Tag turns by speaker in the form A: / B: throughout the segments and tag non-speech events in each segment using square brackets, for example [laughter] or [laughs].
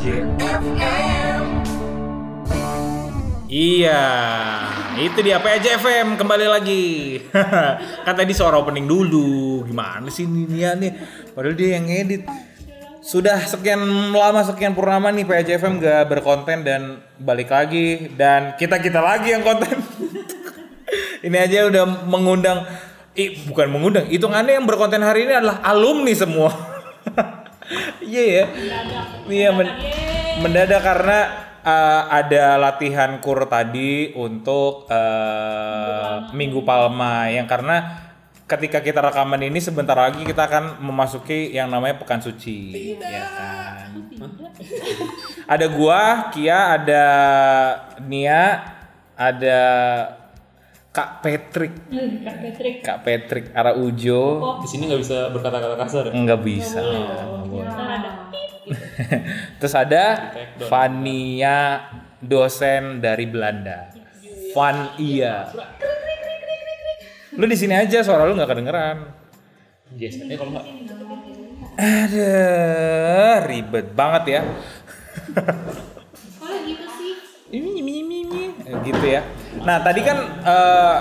A: Iya, itu dia PAJ FM kembali lagi. [laughs] kan tadi suara opening dulu. Gimana sih ini Nia nih? Padahal dia yang ngedit. Sudah sekian lama sekian purnama nih PAJ FM gak berkonten dan balik lagi dan kita kita lagi yang konten. [laughs] ini aja udah mengundang, ih, bukan mengundang, hitungannya yang berkonten hari ini adalah alumni semua. Iya ya, iya men- mendadak karena uh, ada latihan kur tadi untuk uh, Minggu Palma yang karena ketika kita rekaman ini sebentar lagi kita akan memasuki yang namanya Pekan Suci, ya kan? ada gua, Kia, ada Nia, ada Kak Patrick,
B: Kak Patrick.
A: Kak Patrick Araujo,
C: Di sini nggak bisa berkata-kata kasar ya?
A: nggak bisa.
B: Kita ada [laughs]
A: Terus ada Vania dosen dari Belanda. Van iya. Lu di sini aja suara lu nggak kedengeran.
C: Biasanya kalau nggak
A: Ada ribet banget ya. [laughs]
B: Kok gitu sih?
A: Ini ini ini ini gitu ya. Nah, tadi kan eh,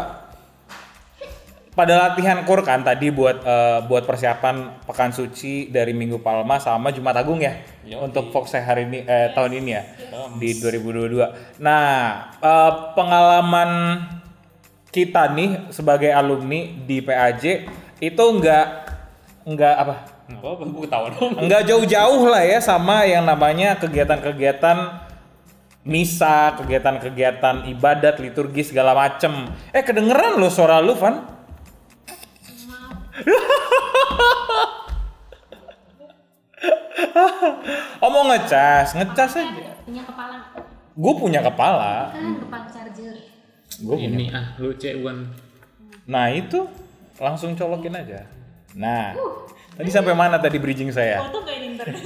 A: pada latihan kur kan tadi buat eh, buat persiapan pekan suci dari Minggu Palma sama Jumat Agung ya.
C: Yoi.
A: Untuk Fox hari ini eh, tahun ini ya di 2022. Nah, eh, pengalaman kita nih sebagai alumni di PAJ itu apa?
C: nggak ketawa dong.
A: Enggak jauh-jauh lah ya sama yang namanya kegiatan-kegiatan misa, kegiatan-kegiatan ibadat, liturgi segala macem. Eh kedengeran lo suara lu, Van? [laughs] oh mau ngecas, ngecas aja.
B: Punya kepala.
A: Gue punya kepala.
B: Kan kepala charger.
A: Gue punya.
C: Ini ah, lu cek bukan.
A: Nah itu langsung colokin aja. Nah, tadi sampai mana tadi bridging saya?
B: Foto kayak internet.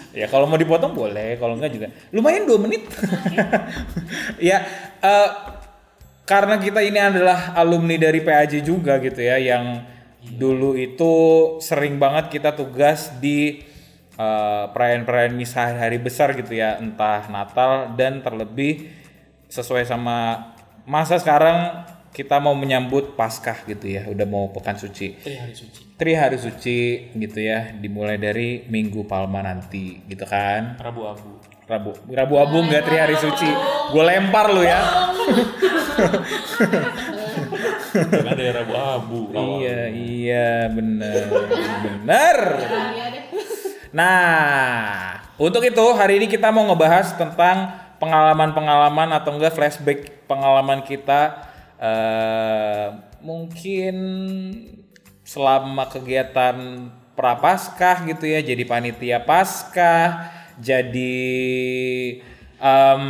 B: [laughs]
A: Ya kalau mau dipotong boleh, kalau enggak juga. Lumayan dua menit. [laughs] ya eh, karena kita ini adalah alumni dari PAJ juga gitu ya, yang dulu itu sering banget kita tugas di eh, perayaan-perayaan misa hari besar gitu ya, entah Natal dan terlebih sesuai sama masa sekarang kita mau menyambut Paskah gitu ya, udah mau pekan suci.
C: Tri hari suci.
A: Tri hari suci gitu ya, dimulai dari Minggu Palma nanti gitu kan.
C: Rabu abu.
A: Rabu Rabu Abu enggak Tri hari suci. Gue lempar lu ya.
C: Kan ada Rabu abu.
A: iya, iya bener. Bener. Nah, untuk itu hari ini kita mau ngebahas tentang pengalaman-pengalaman atau enggak flashback pengalaman kita eh mungkin selama kegiatan prapaskah gitu ya, jadi panitia paskah, jadi em,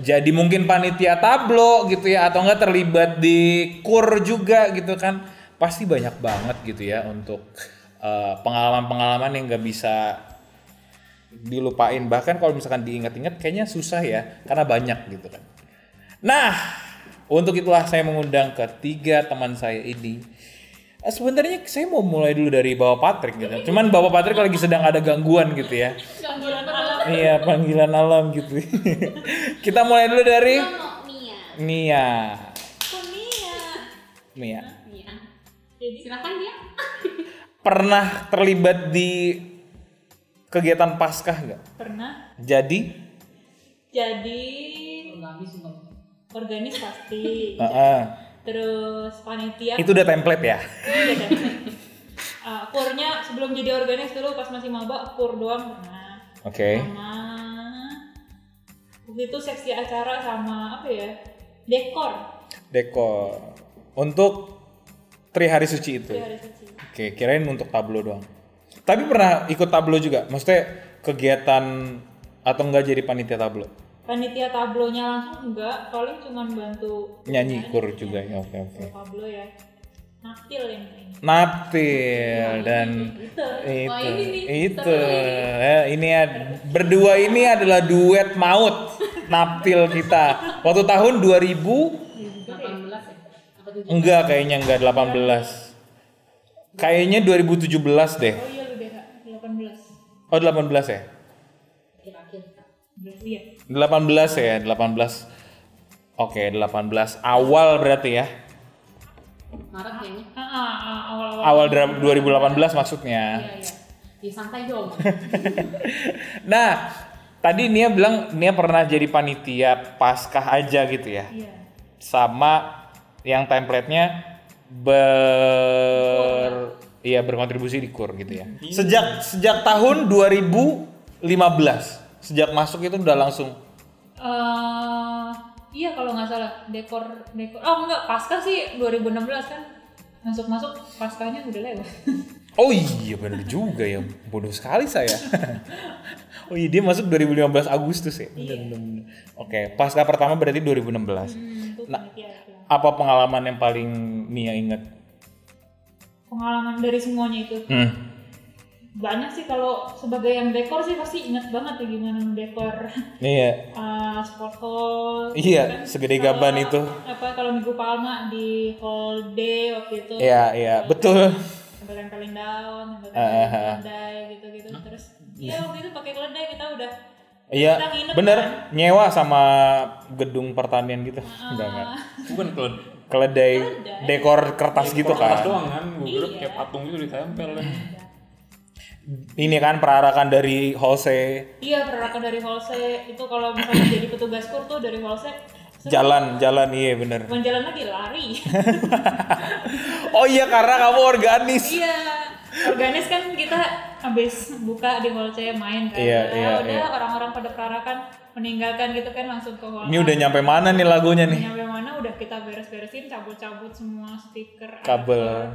A: jadi mungkin panitia tablo gitu ya atau enggak terlibat di kur juga gitu kan. Pasti banyak banget gitu ya untuk eh, pengalaman-pengalaman yang nggak bisa dilupain. Bahkan kalau misalkan diingat-ingat kayaknya susah ya karena banyak gitu kan. Nah untuk itulah saya mengundang ketiga teman saya ini Eh, sebenarnya saya mau mulai dulu dari Bapak Patrick gitu cuman Bapak Patrick lagi sedang ada gangguan gitu ya
B: Panggilan alam.
A: Iya panggilan alam gitu. [laughs] Kita mulai dulu dari
B: Mia. Mia?
A: Mia.
B: Mia. Jadi silakan dia. [laughs]
A: Pernah terlibat di kegiatan Paskah nggak?
B: Pernah.
A: Jadi?
B: Jadi organis pasti.
A: Heeh.
B: Terus panitia.
A: itu udah template ya?
B: Ah, kurnya sebelum jadi organis dulu pas masih maba kur doang pernah.
A: Oke.
B: Sama waktu itu seksi acara sama apa ya? Dekor.
A: Dekor. Untuk Tri Hari Suci itu.
B: Di hari suci.
A: Oke, kirain untuk tablo doang. Tapi pernah ikut tablo juga? Maksudnya kegiatan atau enggak jadi panitia tablo?
B: Panitia tablonya langsung enggak, paling cuma bantu
A: Nyanyi kur juga ya. Oke, oke.
B: tablo ya. Naktil yang ini.
A: Naptil dan
B: Itu.
A: itu itu Eh, ini ad- berdua ini adalah duet maut Naptil kita waktu tahun 2000 enggak kayaknya enggak 18 kayaknya 2017 deh
B: Oh iya lu deh, Kak. 18.
A: oh 18 ya
B: Berarti ya.
A: 18 ya, 18. Oke, 18 awal berarti ya.
D: Maret kayaknya.
B: Ah, ah, ah, awal-awal.
A: Awal dra- 2018 maksudnya.
D: Iya, iya. Ya santai dong. [laughs]
A: Nah, tadi Nia bilang Nia pernah jadi panitia Paskah aja gitu ya.
B: Iya.
A: Sama yang template-nya ber iya berkontribusi di KUR gitu ya. Sejak sejak tahun 2015. Sejak masuk itu udah langsung
B: Eh, iya kalau nggak salah dekor dekor. Oh enggak, pasca sih 2016 kan masuk masuk paskanya udah lewat. [laughs]
A: Oh iya benar juga ya. Bodoh sekali saya. [laughs] oh iya dia masuk 2015 Agustus ya. Bener. Oke, pasca pertama berarti 2016.
B: Hmm, itu
A: Nah.
B: itu.
A: Apa pengalaman yang paling Nia ingat?
B: Pengalaman dari semuanya itu
A: Hmm.
B: Banyak sih kalau sebagai yang dekor sih pasti ingat banget ya gimana dekor
A: Iya.
B: uh, sport hall.
A: Iya, segede
B: Kalau-
A: gaban itu.
B: Apa kalau Minggu Palma di hall D waktu itu.
A: Iya, iya, betul.
B: Tempelin daun, sampai
A: Ah, ah,
B: tempelin
A: ah.
B: keledai gitu-gitu. Terus iya waktu itu pakai keledai kita udah
A: Iya, bener.
B: kan?
A: Nyewa sama gedung pertanian gitu. Enggak, enggak.
C: Bukan kalau
A: Keledai dekor kertas gitu
C: kertas
A: kan.
C: doang kan, gue kira
B: Iya.
C: kayak patung gitu ditempel kan.
A: Ini kan perarakan dari Jose.
B: Iya perarakan dari Holse itu kalau misalnya jadi petugas kur tuh dari Holse
A: Jalan, jalan iya bener.
B: bukan jalan lagi lari. [laughs]
A: Oh iya karena kamu organis.
B: iya organis kan kita habis buka di Holse main kan.
A: Iya,
B: Nah,
A: iya,
B: udah
A: iya.
B: orang-orang pada perarakan meninggalkan gitu kan langsung ke hall.
A: Ini udah nyampe mana nih lagunya nih?
B: Nyampe mana udah kita beres-beresin cabut-cabut semua speaker
A: Kabel.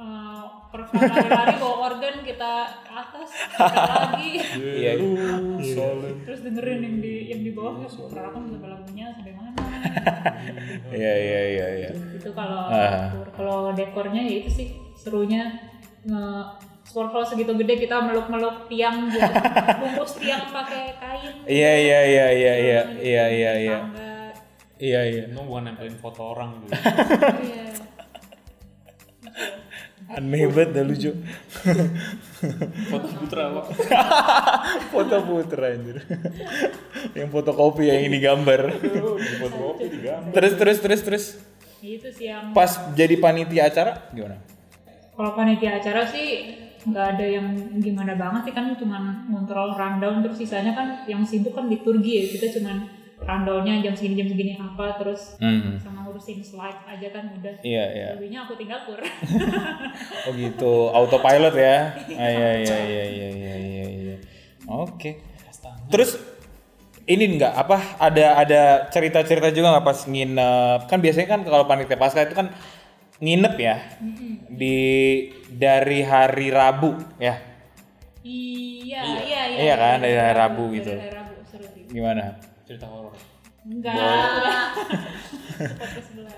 B: Uh, lari-lari bawa organ kita ke atas kita lagi
A: Iya.
B: terus dengerin yang di yang di bawah perarakan sampai lagunya sampai mana [laughs]
A: Iya, iya, iya, iya.
B: itu kalau
A: Ah.
B: dekor. kalau dekornya ya itu sih serunya nge hall segitu gede kita meluk-meluk tiang gitu [laughs] bungkus tiang pakai kain
A: Iya, iya, iya, iya, iya, iya, iya, iya.
B: tangga
A: Iya, iya.
C: Itu bukan nempelin foto orang gitu. [laughs]
B: iya
A: Aneh banget dah lucu.
C: Foto putra apa? [laughs]
A: Foto putra anjir. yang fotokopi yang ini gambar.
C: Di foto kopi digambar.
A: Terus terus terus terus.
B: itu sih yang
A: Pas jadi panitia acara gimana?
B: kalau panitia acara sih nggak ada yang gimana banget sih kan cuman ngontrol rundown terus sisanya kan yang sibuk kan liturgi ya kita cuman rundownnya jam segini jam segini apa terus
A: Hmm.
B: sama ngurusin slide aja kan udah
A: Iya, iya.
B: lebihnya aku tinggal kur [laughs]
A: Oh gitu, autopilot ya. Ah, iya iya iya iya iya iya iya. Oke. Terus ini enggak apa ada ada cerita-cerita juga nggak pas nginep? Kan biasanya kan kalau panitia pasca itu kan nginep ya di dari hari Rabu ya.
B: iya iya iya
A: Iya kan, dari hari Rabu gitu.
B: dari hari Rabu seru sih
A: Gimana?
C: Cerita horor.
B: enggak podcast sebelah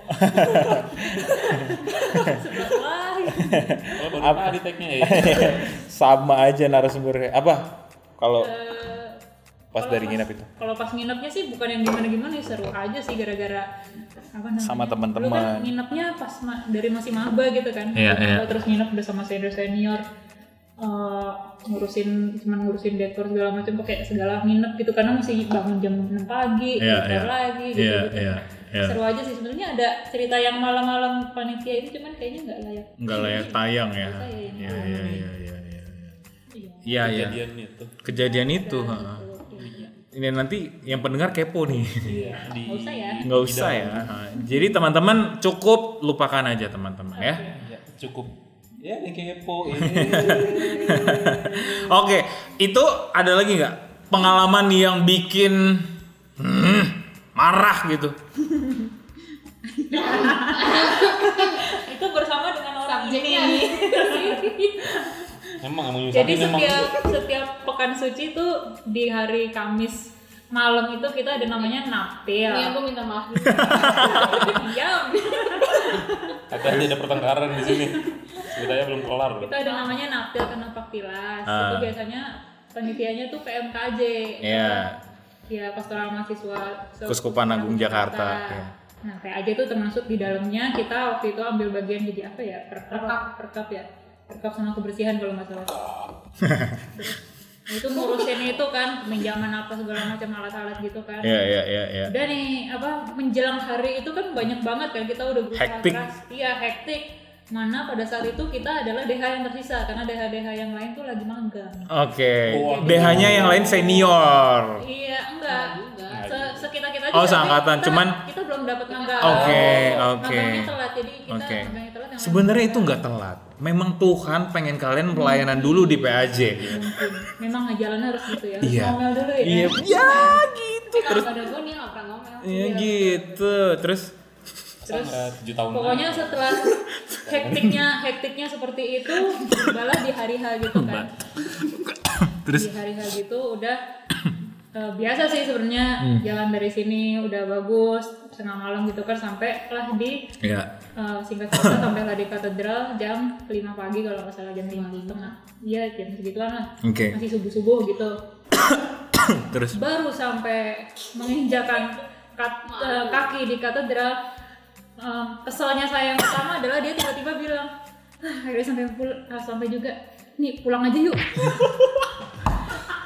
B: sebelah
C: Oh, baru tadi tag-nya ya. [laughs]
A: Sama aja narasumbernya. Apa? Kalau
B: Eh,
A: pas dari nginep itu.
B: kalau pas nginepnya sih bukan yang gimana-gimana ya seru aja sih gara-gara apa namanya
A: Sama teman-teman.
B: Dulu kan nginepnya pas ma- dari masih maba gitu kan
A: Iya, iya.
B: terus nginep udah sama senior senior ngurusin cuman ngurusin dekor segala macam pakai segala nginep gitu karena masih bangun jam 6 pagi
A: Iya,
B: dekor
A: iya.
B: lagi gitu,
A: Iya,
B: gitu.
A: iya, iya.
B: seru aja sih sebenarnya ada cerita yang malam-malam panitia itu cuman kayaknya nggak layak
A: Enggak layak tayang ya. Iya iya iya iya iya.
B: iya
A: Iya iya.
C: Kejadian itu.
A: Kejadian itu. ha. Ini nanti yang pendengar kepo nih.
C: Di
B: nggak usah ya
A: Nggak usah ya. Jadi teman-teman cukup lupakan aja teman-teman ya.
C: ya, cukup ya ini kepo ini. [laughs]
A: Oke, itu ada lagi nggak pengalaman yang bikin hmm, marah gitu?
B: itu bersama dengan orang
D: Subjeknya.
B: ini
C: Memang emang
B: Jadi
C: nyusahin memang.
B: setiap setiap pekan suci itu di hari Kamis malam itu kita ada namanya napil.
D: Ini aku minta maaf dulu. [laughs]
B: Diam.
C: Katanya ada pertengkaran di sini. [laughs] Ceritanya belum kelar.
B: Kita ada namanya napil karena Paktilas.
A: Ah.
B: Itu biasanya panitianya tuh PMKJ.
A: Iya.
B: Ya pastoral mahasiswa
A: Kuskupan Agung Jakarta, ya.
B: Nah, PAJ itu termasuk di dalamnya kita waktu itu ambil bagian jadi apa ya? Perkap, perkap ya. Perkap sama kebersihan kalau nggak salah. [laughs] itu ngurusin itu kan pinjaman apa segala macam alat-alat gitu kan
A: Iya, iya, iya, iya.
B: udah nih apa menjelang hari itu kan banyak banget kan kita udah berusaha
A: Hektik.
B: keras iya hektik mana pada saat itu kita adalah DH yang tersisa karena DH-DH yang lain tuh lagi magang
A: Oke.
C: Wah.
A: DH-nya yang lain senior.
B: iya enggak
D: Enggak
B: Se sekitar kita
A: Oh,
B: juga,
A: seangkatan,
B: kita-
A: cuman-
B: kita belum dapat magang
A: Oke,
B: Oh,
A: oke.
B: magangnya telat jadi kita
A: Oke.
B: magangnya telat yang lain
A: Sebenarnya itu nggak telat. Memang Tuhan pengen kalian pelayanan dulu di PAJ.
B: mungkin memang jalannya harus gitu ya
A: Iya.
B: ngomel dulu ya
A: Iya, ya gitu.
D: Gue pernah ngomel.
A: Iya gitu. Terus
B: Terus,
C: tujuh tahun
B: Pokoknya
C: lagi.
B: setelah hektiknya hektiknya seperti itu, adalah di hari H gitu kan.
A: Terus?
B: di hari H gitu udah eh, biasa sih sebenarnya
A: Hmm.
B: jalan dari sini udah bagus tengah malam gitu kan sampai lah di
A: ya.
B: eh, singkat cerita sampai lah di katedral jam 5 pagi kalau nggak salah jam 5 setengah iya jam segituan lah
A: Oke.
B: masih subuh subuh gitu
A: Terus
B: baru sampai menginjakan kat- eh, kaki di katedral em, keselnya saya yang pertama adalah dia tiba-tiba bilang ah, akhirnya sampai pul- ah, sampai juga nih pulang aja yuk [laughs]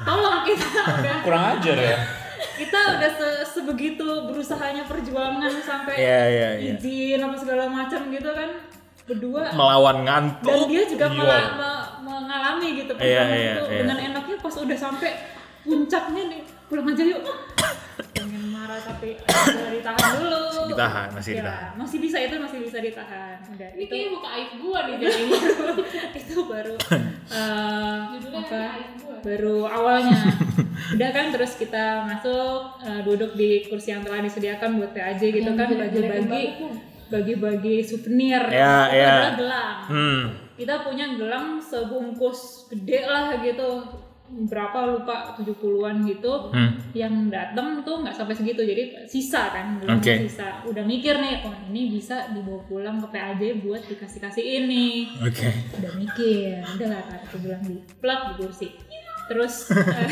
B: tolong kita udah
C: kurang ajar ya.
B: kita udah se- sebegitu berusahanya perjuangan sampai
A: Iya, iya, iya.
B: izin apa segala macam gitu kan berdua
A: melawan
B: dan
A: ngantuk.
B: dia juga
C: Iya.
B: mela- me- mengalami gitu
A: Iya,
B: perjuangan
A: iya,
B: itu
A: iya.
B: dengan enaknya pas udah sampai puncaknya nih pulang aja yuk pengen marah tapi udah ditahan dulu.
A: Ditahan, masih
B: Ya,
A: ditahan.
B: masih bisa itu masih bisa ditahan. Udah
D: Ini
B: itu
D: kayaknya buka aib gua nih jadi. [laughs]
B: Itu baru eh,
D: Judulnya
B: apa baru awalnya. Udah kan terus kita masuk eh, duduk di kursi yang telah disediakan buat PAJ gitu kan bagi-bagi bagi-bagi souvenir.
A: Ya,
B: itu
A: ya.
B: adalah gelang.
A: Hmm.
B: kita punya gelang sebungkus gede lah gitu berapa lupa 70-an gitu
A: Hmm.
B: yang datang tuh nggak sampai segitu. Jadi sisa kan gelang
A: Oke.
B: sisa. Udah mikir nih oh ini bisa dibawa pulang ke PAJ buat dikasih kasih ini.
A: Oke.
B: udah mikir udah lah kan aku bilang di plug di kursi. Terus [laughs] eh,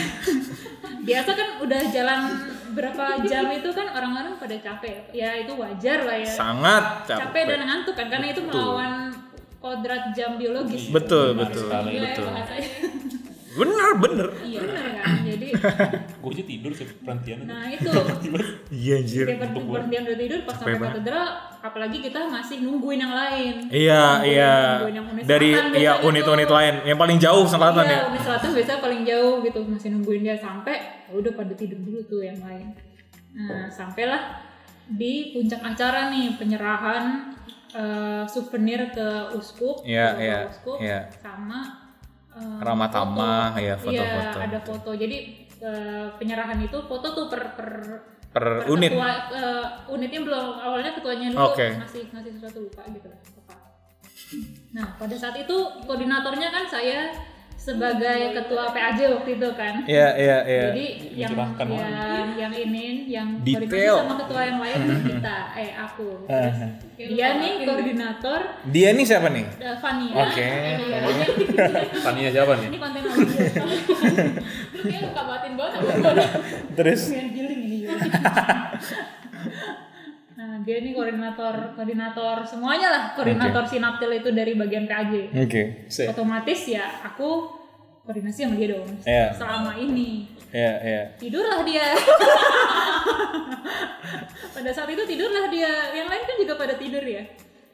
B: biasa kan udah jalan berapa jam itu kan orang-orang pada capek ya itu wajar lah ya.
A: Sangat
B: capek. Dan ngantuk kan karena itu melawan kodrat jam biologis.
A: Betul,
C: Benar
A: betul,
C: sekali,
B: Gila ya
A: betul. Bener, bener.
B: iya benar kan jadi [laughs]
C: Gue aja tidur sih perhentian.
B: nah itu [laughs]
A: Iya anjir.
B: Setiap perhentian udah tidur pas sampai
A: banget.
B: katedral apalagi kita masih nungguin yang lain
A: Iya,
B: Nungguin-
A: iya.
B: nungguin yang unit
A: Dari
B: selatan
A: iya unit-unit lain yang paling jauh selatan
B: iya,
A: ya.
B: unit selatan biasanya paling jauh gitu masih nungguin dia sampai ya udah pada tidur dulu tuh yang lain nah sampailah di puncak acara nih penyerahan eh, souvenir ke uskup
A: Iya,
B: ke
A: iya,
B: uskup
A: iya.
B: sama eh,
A: Ramah
B: foto.
A: tamah, ya,
B: iya
A: foto-foto.
B: ada foto jadi eh, penyerahan itu foto tuh per per
A: Per
B: per
A: unit.
B: ketua, eh, unitnya belum awalnya ketuanya dulu
A: Oke.
B: ngasih ngasih sesuatu lupa gitu lah. Nah pada saat itu koordinatornya kan saya sebagai ketua PAJ waktu itu kan.
A: Iya, iya, iya.
B: Jadi yang
C: Mencerahkan
B: yang, yang ini yang
A: Detail.
B: koordinasi sama ketua yang lain kita [laughs] eh aku. Terus dia nih koordinator
A: Dia nih siapa nih?
B: eh, Fania.
A: Oke.
B: Iya,
C: Tania [laughs] siapa nih?
B: Ini konten audio.
D: Kayak luka batin banget.
A: Terus
B: Biar giling ini juga. [laughs] dia nih koordinator koordinator semuanya lah, koordinator sinaptil itu dari bagian PAJ.
A: Oke.
B: Otomatis ya aku koordinasi sama dia dong.
A: Iya.
B: Selama ini
A: Iya, iya.
B: tidurlah dia. [laughs] pada saat itu tidurlah dia. Yang lain kan juga pada tidur ya.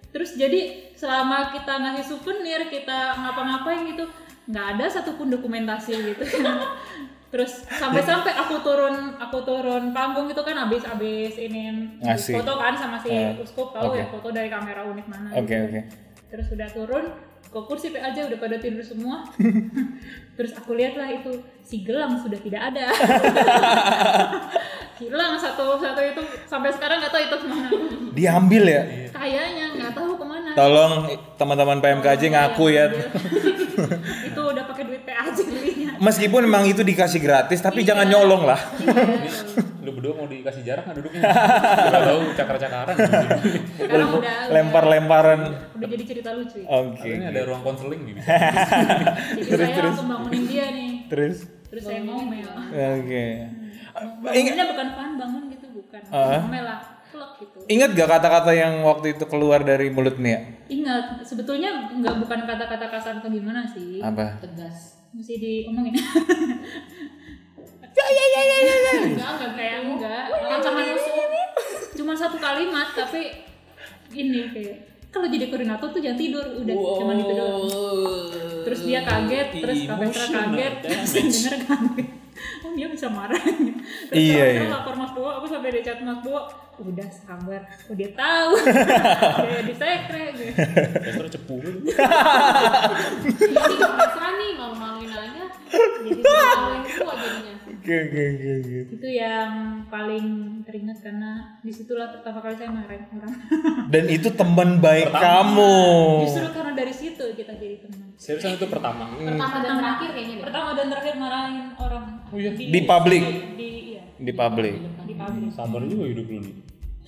B: Terus jadi selama kita ngasih souvenir, kita ngapa-ngapain gitu, nggak ada satupun dokumentasi gitu. [laughs] Terus sampai-sampai aku turun, aku turun panggung itu kan habis habis ini
A: Ngasih.
B: foto kan sama si
A: Eh,
B: uskup tahu
A: oke.
B: ya foto dari kamera unit mana.
A: Oke,
B: gitu.
A: oke.
B: Terus udah turun ke kursi aja udah pada tidur semua. [laughs] Terus aku lihatlah itu si gelang sudah tidak ada. [laughs] Hilang satu satu itu sampai sekarang nggak tahu itu ke mana.
A: Diambil ya.
B: Kayaknya nggak tahu ke mana.
A: Tolong teman-teman PMKJ ngaku ya [laughs]
B: udah pakai duit PAJ belinya.
A: Meskipun memang itu dikasih gratis, tapi jangan nyolong lah.
C: Lu berdua mau dikasih jarak nggak duduknya? Gak tahu cakar-cakaran.
A: Lempar-lemparan.
B: udah jadi cerita lucu. ya.
A: Oke.
C: Ini ada ruang konseling gitu.
B: Jadi saya langsung bangunin dia nih.
A: Terus
B: Terus saya ngomel.
A: oke.
B: Bangunnya bukan pan bangun gitu bukan.
A: Ah.
B: Ngomel lah. Plek gitu.
A: Ingat gak kata-kata yang waktu itu keluar dari mulut Nia?
B: Ingat, sebetulnya nggak bukan kata-kata kasar atau gimana sih.
A: Apa?
D: Tegas.
B: Mesti diomongin.
D: Enggak, enggak
B: kayak enggak. Rancangan musuh. Cuma satu kalimat tapi ini kayak kalau jadi koordinator tuh jangan tidur udah cuma itu doang. Terus dia kaget, terus Kak Petra kaget, terus yang denger kaget. Oh dia bisa marah. Terus
A: Iya, iya.
B: lapor Mas Bowo, aku sampai di chat Mas Bowo, udah sabar, oh dia tahu. [laughs] Dia di sekre gitu.
C: Petra cepu. [laughs]
A: Oke oke oke oke.
B: Itu yang paling teringat karena di situlah pertama kali saya marahin orang.
A: Dan itu teman baik kamu.
B: Justru karena dari situ kita jadi teman.
C: Seriusan itu pertama.
D: Pertama dan terakhir kayaknya deh.
B: Pertama dan terakhir marahin orang.
C: Oh iya.
A: Di publik.
B: Di iya,
A: Di publik.
B: di publik.
C: Sabar juga hidup lu nih.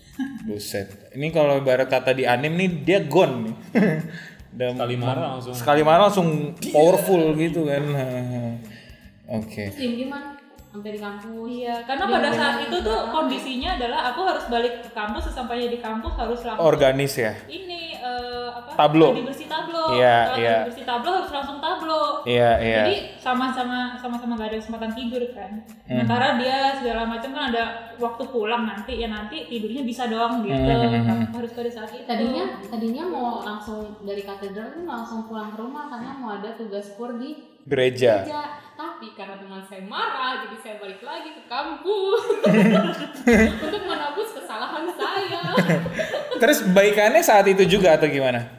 C: [laughs]
A: Buset. Ini kalau ibarat kata di anime nih dia gone nih. [laughs] Dan
C: Sekali marah langsung.
A: sekali marah langsung powerful gitu kan. [laughs] Oke.
D: Diem gimana? Sampai di kampus.
B: Iya, karena pada saat itu tuh kondisinya adalah aku harus balik ke kampus, sesampainya di kampus harus langsung
A: Organis ya.
B: ini eh, apa?
A: Tablo.
B: Gladi bersih tablo.
A: Iya, iya.
B: bersih tablo harus langsung tablo.
A: Iya iya.
B: Jadi sama-sama sama-sama gak ada kesempatan tidur kan.
A: Hmm.
B: Sementara dia segala macam kan ada waktu pulang nanti ya nanti tidurnya bisa doang gitu.
A: Hmm.
B: Harus pada saat itu.
D: Tadinya tadinya mau langsung dari katedral tuh langsung pulang ke rumah karena mau ada tugas kur di
A: Gereja.
D: gereja. Tapi karena teman saya marah, jadi saya balik lagi ke kampus [laughs] untuk menebus kesalahan saya.
A: Terus baikannya saat itu juga atau gimana?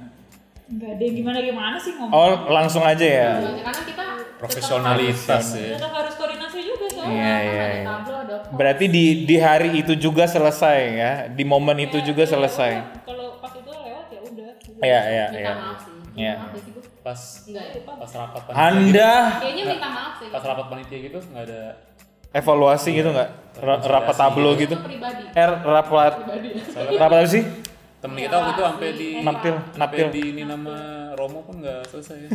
B: Enggak ada yang gimana-gimana sih ngomong.
A: Oh langsung aja ya.
D: Karena kita
C: Profesionalitas ya.
B: Tetap harus koordinasi juga soalnya.
A: Iya iya.
D: ada
A: iya.
D: tablo, ada
A: Berarti di di hari itu juga selesai ya. Di momen itu juga selesai.
B: Kalau pas itu lewat ya udah.
A: Iya iya iya. Iya.
C: Pas
D: Enggak
C: pas rapat panitia.
A: Anda
D: Kayaknya minta maaf sih.
C: Pas rapat panitia gitu nggak ada
A: evaluasi gitu nggak? Ra- Rapat tablo gitu?
D: Itu pribadi.
A: Er rapat rapat apa sih?
C: temen kita waktu itu sampai di
A: Naptil,
C: sampai
A: naptil.
C: di ini nama Romo pun nggak selesai. [laughs]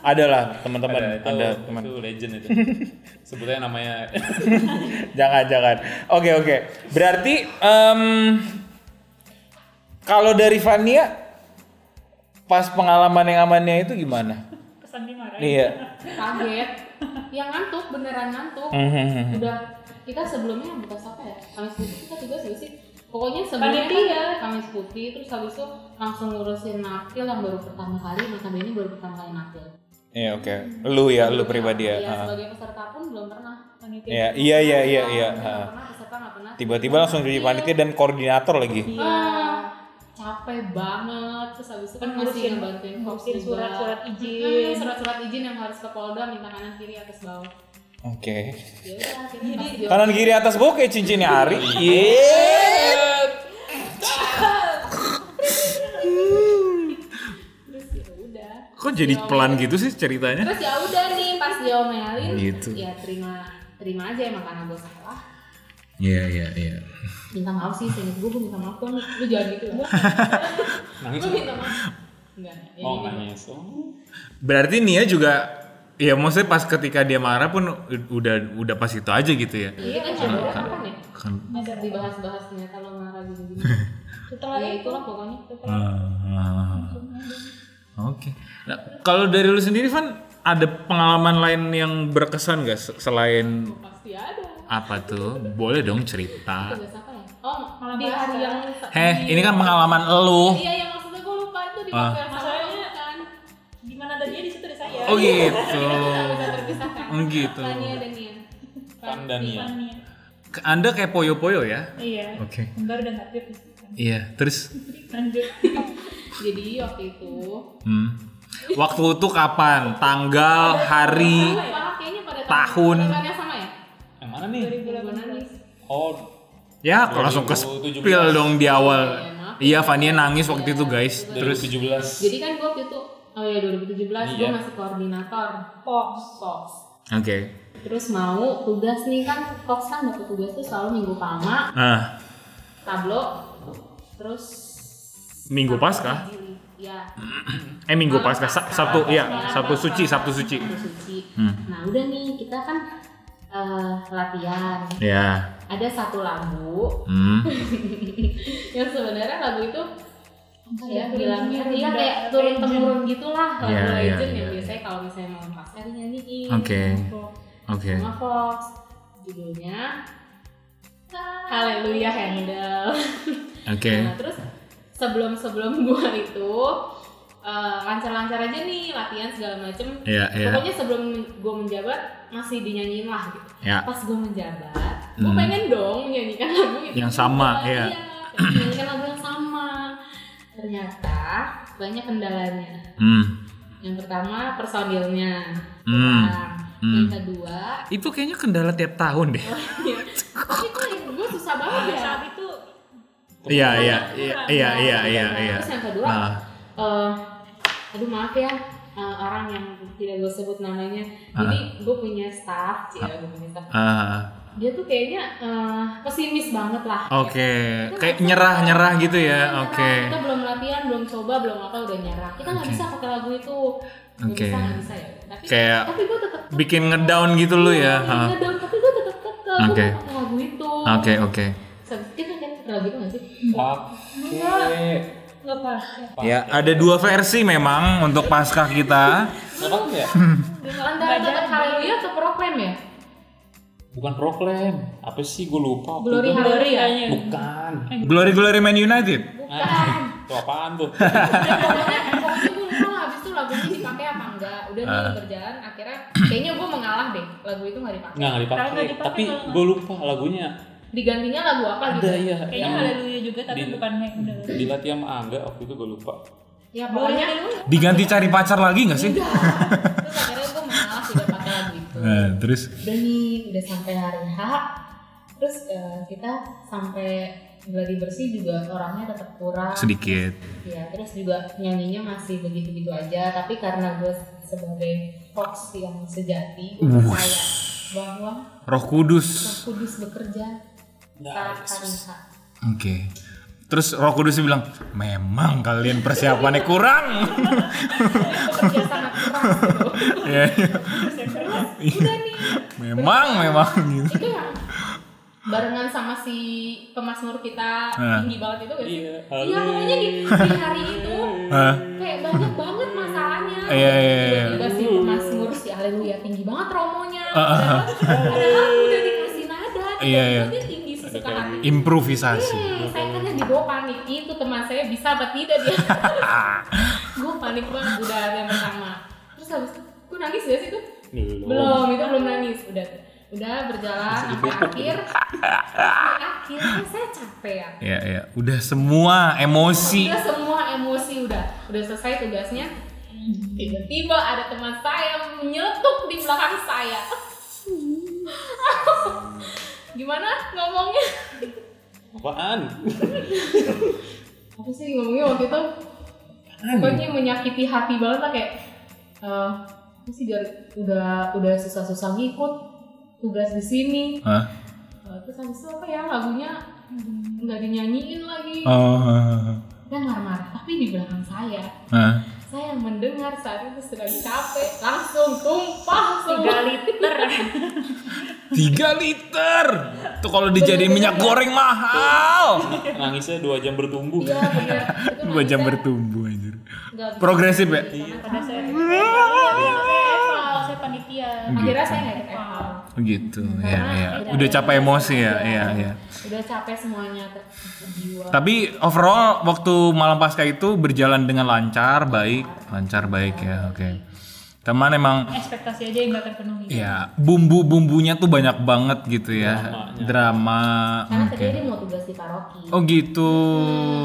A: Ada lah teman-teman,
C: itu,
A: ada teman.
C: itu legend itu. [laughs] Sebutnya namanya [laughs]
A: jangan jangan. Oke oke. Berarti em, kalau dari Vania pas pengalaman yang amannya itu gimana?
B: Kesan dimarahin.
A: Iya.
D: Kaget. Yang ngantuk, beneran ngantuk.
A: Mhm.
D: Udah kita sebelumnya buka apa ya? Kamis putih kita juga sih sih. Pokoknya sebelumnya
B: Panitia.
D: kan Kamis putih terus habis itu langsung ngurusin nakil yang baru pertama kali, notabene ini baru pertama kali nakil.
A: Iya oke. Lu ya, lu pribadi ya.
D: Iya, sebagai peserta pun belum pernah.
B: Panitia.
A: Iya iya iya iya iya. Tiba-tiba langsung jadi panitia dan koordinator lagi.
B: Iya.
D: Capek banget terus habis itu kan masih
B: Ngurusin-
D: ngebantuin
B: ngurusin surat-surat izin.
D: Hmm, surat-surat izin yang harus ke Polda minta kanan kiri atas bawah
A: Oke.
D: ya pas di
A: Kanan kiri atas bawah kayak cincinnya Ari. Iya.
D: terus ya udah
A: Kok jadi pelan gitu sih ceritanya?
D: terus ya udah nih pas diomelin
A: Gitu.
D: ya terima terima aja emang karena gue salah
A: Iya iya iya.
D: Minta maaf sih seinget gue gue minta maaf banget lu jangan gitu lah [laughs]
C: nangis.
D: gue minta maaf enggak ya
C: Oh
D: gini.
C: nangis. Oh.
A: Berarti Nia juga ya maksudnya pas ketika dia marah pun udah udah pas itu aja gitu ya.
D: Iya, kita ngobrol kapan ya?
A: Kan
D: Masih dibahas-bahas ternyata lo marah gini-gini. [laughs]
B: Setelah
D: ya
B: itu
D: itulah pokoknya.
A: Ah, Oke. Nah, kalau dari lu sendiri Van ada pengalaman lain yang berkesan gak se- selain
D: Pasti ada.
A: apa tuh? Boleh dong cerita.
D: Ya? Oh,
B: Malam
D: di hari yang
A: Heh, ini kan pengalaman lu.
D: Iya, yang maksudnya gue lupa itu di
A: Ah.
D: waktu yang sama
B: Masalahnya-
D: kan.
B: di mana ada dia di situ ada saya.
A: Oh gitu.
D: Kita bisa terpisahkan.
A: Oh, gitu.
D: Tania dan Nia.
C: Pandania.
A: Anda kayak poyo-poyo ya?
B: Iya.
A: Oke.
B: Kembar dan takdir.
A: Iya, terus
B: Lanjut. [laughs]
D: Jadi waktu itu
A: hmm. Waktu itu kapan? Tanggal, hari,
D: Wah, kayaknya pada
A: Tahun.
D: Yang sama ya?
C: Yang mana nih?
D: Gue nangis.
C: Oh,
A: Ya, kalau langsung ke
C: 2017.
A: spill dong di awal.
D: Iya.
A: Iya, Fania nangis waktu itu guys. Terus
C: 2017.
D: Jadi kan gue waktu itu Oh ya 2017 gue
C: Iya.
D: masih koordinator
B: Fox.
D: Fox.
A: oke.
D: Terus mau tugas nih kan Fox kan dapat tugas tuh selalu minggu pertama
A: Nah,
D: tablo terus
A: Minggu Paskah?
D: Jili. Ya.
A: eh Minggu Paskah, Sa- Sabtu, iya, Sabtu suci, Sabtu suci.
D: Sabtu suci.
A: Hmm.
D: Nah udah nih kita kan eh, latihan.
A: Ya.
D: Ada satu lagu
A: Hmm. [laughs]
D: yang sebenarnya lagu itu ya bilangnya iya kayak turun temurun gitulah lagu
A: Iya, iya,
D: legend yang
A: iya.
D: biasanya kalau misalnya malam pasca dinyanyiin
A: Oke. Oke.
D: sama Fox judulnya Haleluya Handel
A: Oke.
D: Nah, terus sebelum sebelum gua itu eh, lancar-lancar aja nih latihan segala macem.
A: Iya, iya.
D: Pokoknya sebelum gua menjabat masih dinyanyiin lah gitu.
A: Ya.
D: Pas gua menjabat, gua
A: Hmm.
D: pengen dong menyanyikan lagu itu.
A: Yang sama,
D: Iya,
A: iya.
D: pengen menyanyikan lagu yang sama. Ternyata banyak kendalanya.
A: Hmm.
D: Yang pertama personilnya.
A: Hmm. Hmm.
D: Yang kedua,
A: Itu kayaknya kendala tiap tahun deh.
D: tapi kok gue susah banget ya.
B: saat itu
A: Iya, iya, iya, iya, iya, iya, iya.
D: Terus yang kedua,
A: Nah,
D: eh aduh maaf ya eh, orang yang tidak gue sebut namanya. Jadi gue punya staff, cie, gue punya staff.
A: ah,
D: Dia tuh kayaknya eh, pesimis banget lah.
A: oke.
D: Kita
A: Kayak
D: nggak bisa.
A: nyerah-nyerah gitu ya.
D: Nyerah.
A: Oke.
D: Kita belum latihan, belum coba, belum apa udah nyerah. Kita nggak
A: Oke.
D: bisa pakai lagu itu. Nggak
A: Oke.
D: bisa, nggak bisa ya. Tapi,
A: Kayak
D: tapi gue tetap
A: Bikin ngedown gitu lu ya.
D: Iya,
A: Ah.
D: ngedown, tapi gue tetap. Gue
A: Oke.
D: mau pakai lagu itu.
A: Oke, oke.
D: Sebut- Kita kan lagu itu nggak sih?
C: Pakai.
B: nggak pas
A: Ya, ada dua versi memang untuk paskah kita.
C: Apa ya?
D: Antara tetap haleluya atau proklaim ya?
C: Bukan proklaim. Apa sih gue lupa.
D: Glory
C: itu.
D: haleluya.
B: kayaknya
C: Bukan.
A: Glory Glory Man United.
C: Ah, [laughs] itu apaan tuh?
D: pokoknya [laughs] pokoknya gue lupa lah habis itu lagunya dipakai apa enggak udah nih
A: Ah.
D: berjalan akhirnya kayaknya gue mengalah deh lagu itu nggak dipakai
C: Nggak, dipakai. Tapi gue lupa lagunya.
D: Digantinya lagu apa gitu
C: Ada ya.
B: kayaknya
C: yang
B: haleluya juga tapi
C: di-
B: bukan Mac udah
C: dilatih sama Angga waktu itu gue lupa.
D: ya pokoknya
A: Diganti cari pacar lagi nggak sih?
D: terus akhirnya gue mengalah tidak pakai lagu itu
A: Nah, terus
D: udah nih udah sampai hari H terus eh, kita sampai gladi bersih juga orangnya tetap kurang
A: sedikit.
D: ya terus juga nyanyinya masih begitu-begitu aja tapi karena gue sebagai Fox yang sejati gue percaya bahwa
A: Roh Kudus.
D: Roh Kudus bekerja.
A: Oke. Terus Roh Kudus bilang, "Memang kalian persiapannya kurang." [laughs] Ya, iya.
D: Udah nih.
A: memang, memang gitu.
D: Itu yang barengan sama si pemasmur kita
A: Nah.
D: tinggi banget itu gak sih?
C: Iya,
D: Iya pokoknya di, di hari itu
A: Hah?
D: kayak banyak banget masalahnya.
A: Iya, iya, iya.
D: Tiba-tiba si pemasmur si Haleluya tinggi banget romonya.
A: Ah, ah, ah.
D: Padahal udah dikasih nada.
A: Iya, iya.
D: Sesuka hati.
A: Improvisasi.
D: Hmm, saya kan yang dibawa panik. Itu teman saya bisa apa tidak dia? [laughs] Gue panik banget udah yang pertama. Terus habis itu gue nangis gak sih tuh?
C: Belum.
D: belum itu belum nangis. Udah udah berjalan. Sampai akhir sampai akhir. Kan saya capek ya?
A: Ya, ya. Udah semua emosi.
D: udah semua emosi udah. Udah selesai tugasnya. Tiba-tiba ada teman saya menyeletuk di belakang saya [laughs] [laughs] gimana ngomongnya
C: Apaan?
D: apa sih ngomongnya waktu itu pokoknya menyakiti hati banget lah kayak eh apa sih dari udah udah susah-susah ngikut tugas di sini
A: Hah?
D: Eh, terus habis itu apa ya lagunya nggak dinyanyiin lagi
A: Oh.
D: dia marah-marah tapi di belakang saya
A: Hah?
D: Saya mendengar saat itu sedang capek langsung tumpah
B: tiga liter [laughs]
A: Tiga liter. Tuh kalau dijadiin minyak goreng mahal.
C: Nangisnya dua jam bertumbuh.
D: iya itu
A: Dua jam bertumbuh anjir.
D: bisa
A: Progresif ya?
B: pada saya saya eval saya panitia
D: akhirnya saya nggak ikut
A: Gitu. Ya, ya. Udah capek emosi ya. Iya, iya.
D: udah capek semuanya ter- jiwa
A: Tapi overall waktu malam pasca itu berjalan dengan lancar, baik, lancar baik ya. Oke. Teman emang
B: ekspektasi aja yang nggak terpenuhi
A: ya bumbu-bumbunya tuh banyak banget gitu ya.
C: Dramanya.
A: Drama.
D: karena dia mau tugas di paroki
A: Oh gitu.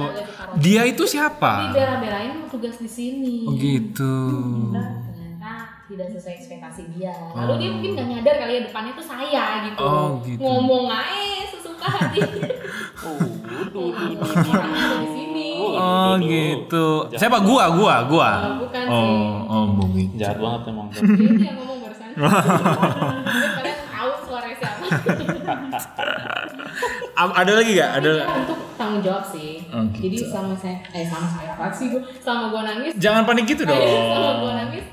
D: tugas di paroki
A: Dia itu
D: Dia
A: siapa?
D: bela-belain mau tugas di sini
A: Oh gitu.
D: ternyata tidak sesuai ekspektasi dia lalu dia mungkin nggak nyadar kali ya depannya tuh saya gitu,
A: Oh, gitu.
D: ngomong aja sesuka hati [laughs]
C: Oh,
D: ada di sini
A: Oh gitu. Siapa gua? Gua, gua.
D: Oh, bukan sih.
A: Oh, oh begitu.
C: Jahat banget emang.
D: dia yang ngomong barusan [laughs] Mungkin kalian tahu suara siapa [laughs]
A: A- Ada lagi gak? Ada.
D: Untuk tanggung jawab sih
A: Oh, gitu.
D: jadi sama saya eh sama saya apa sih gue sama gue nangis
A: Jangan panik gitu dong.
D: sama gue nangis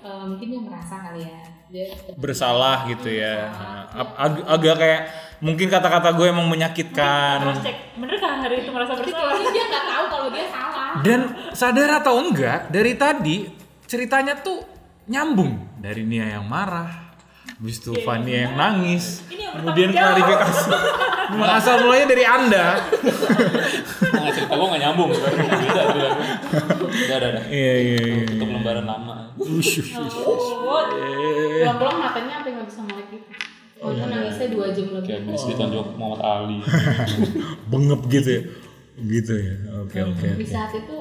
D: eh, mungkin dia merasa kali ya dia
A: Bersalah gitu ya. Ag- ag- agak kayak mungkin kata-kata gue emang menyakitkan.
B: check bener kan hari itu merasa bersalah
D: dia nggak tahu kalau dia salah
A: Dan sadar atau enggak, dari tadi ceritanya tuh nyambung dari Nia yang marah, habis itu Fania yang nangis,
B: Ini yang
A: kemudian klarifikasi. [laughs] Asal mulanya dari anda.
C: Nggak cerita gue nggak nyambung beda. Udah udah udah.
A: Iya iya iya.
C: Untuk lembaran lama.
A: Ush, ush, ush.
B: Oh,
D: Pulang-pulang matanya sampai nggak bisa melek gitu. Oh, itu nangisnya dua jam lebih.
C: Kayak habis ditonjok Muhammad Ali. [laughs]
A: Bengep gitu ya. Gitu ya. Oke oke.
D: Di saat itu,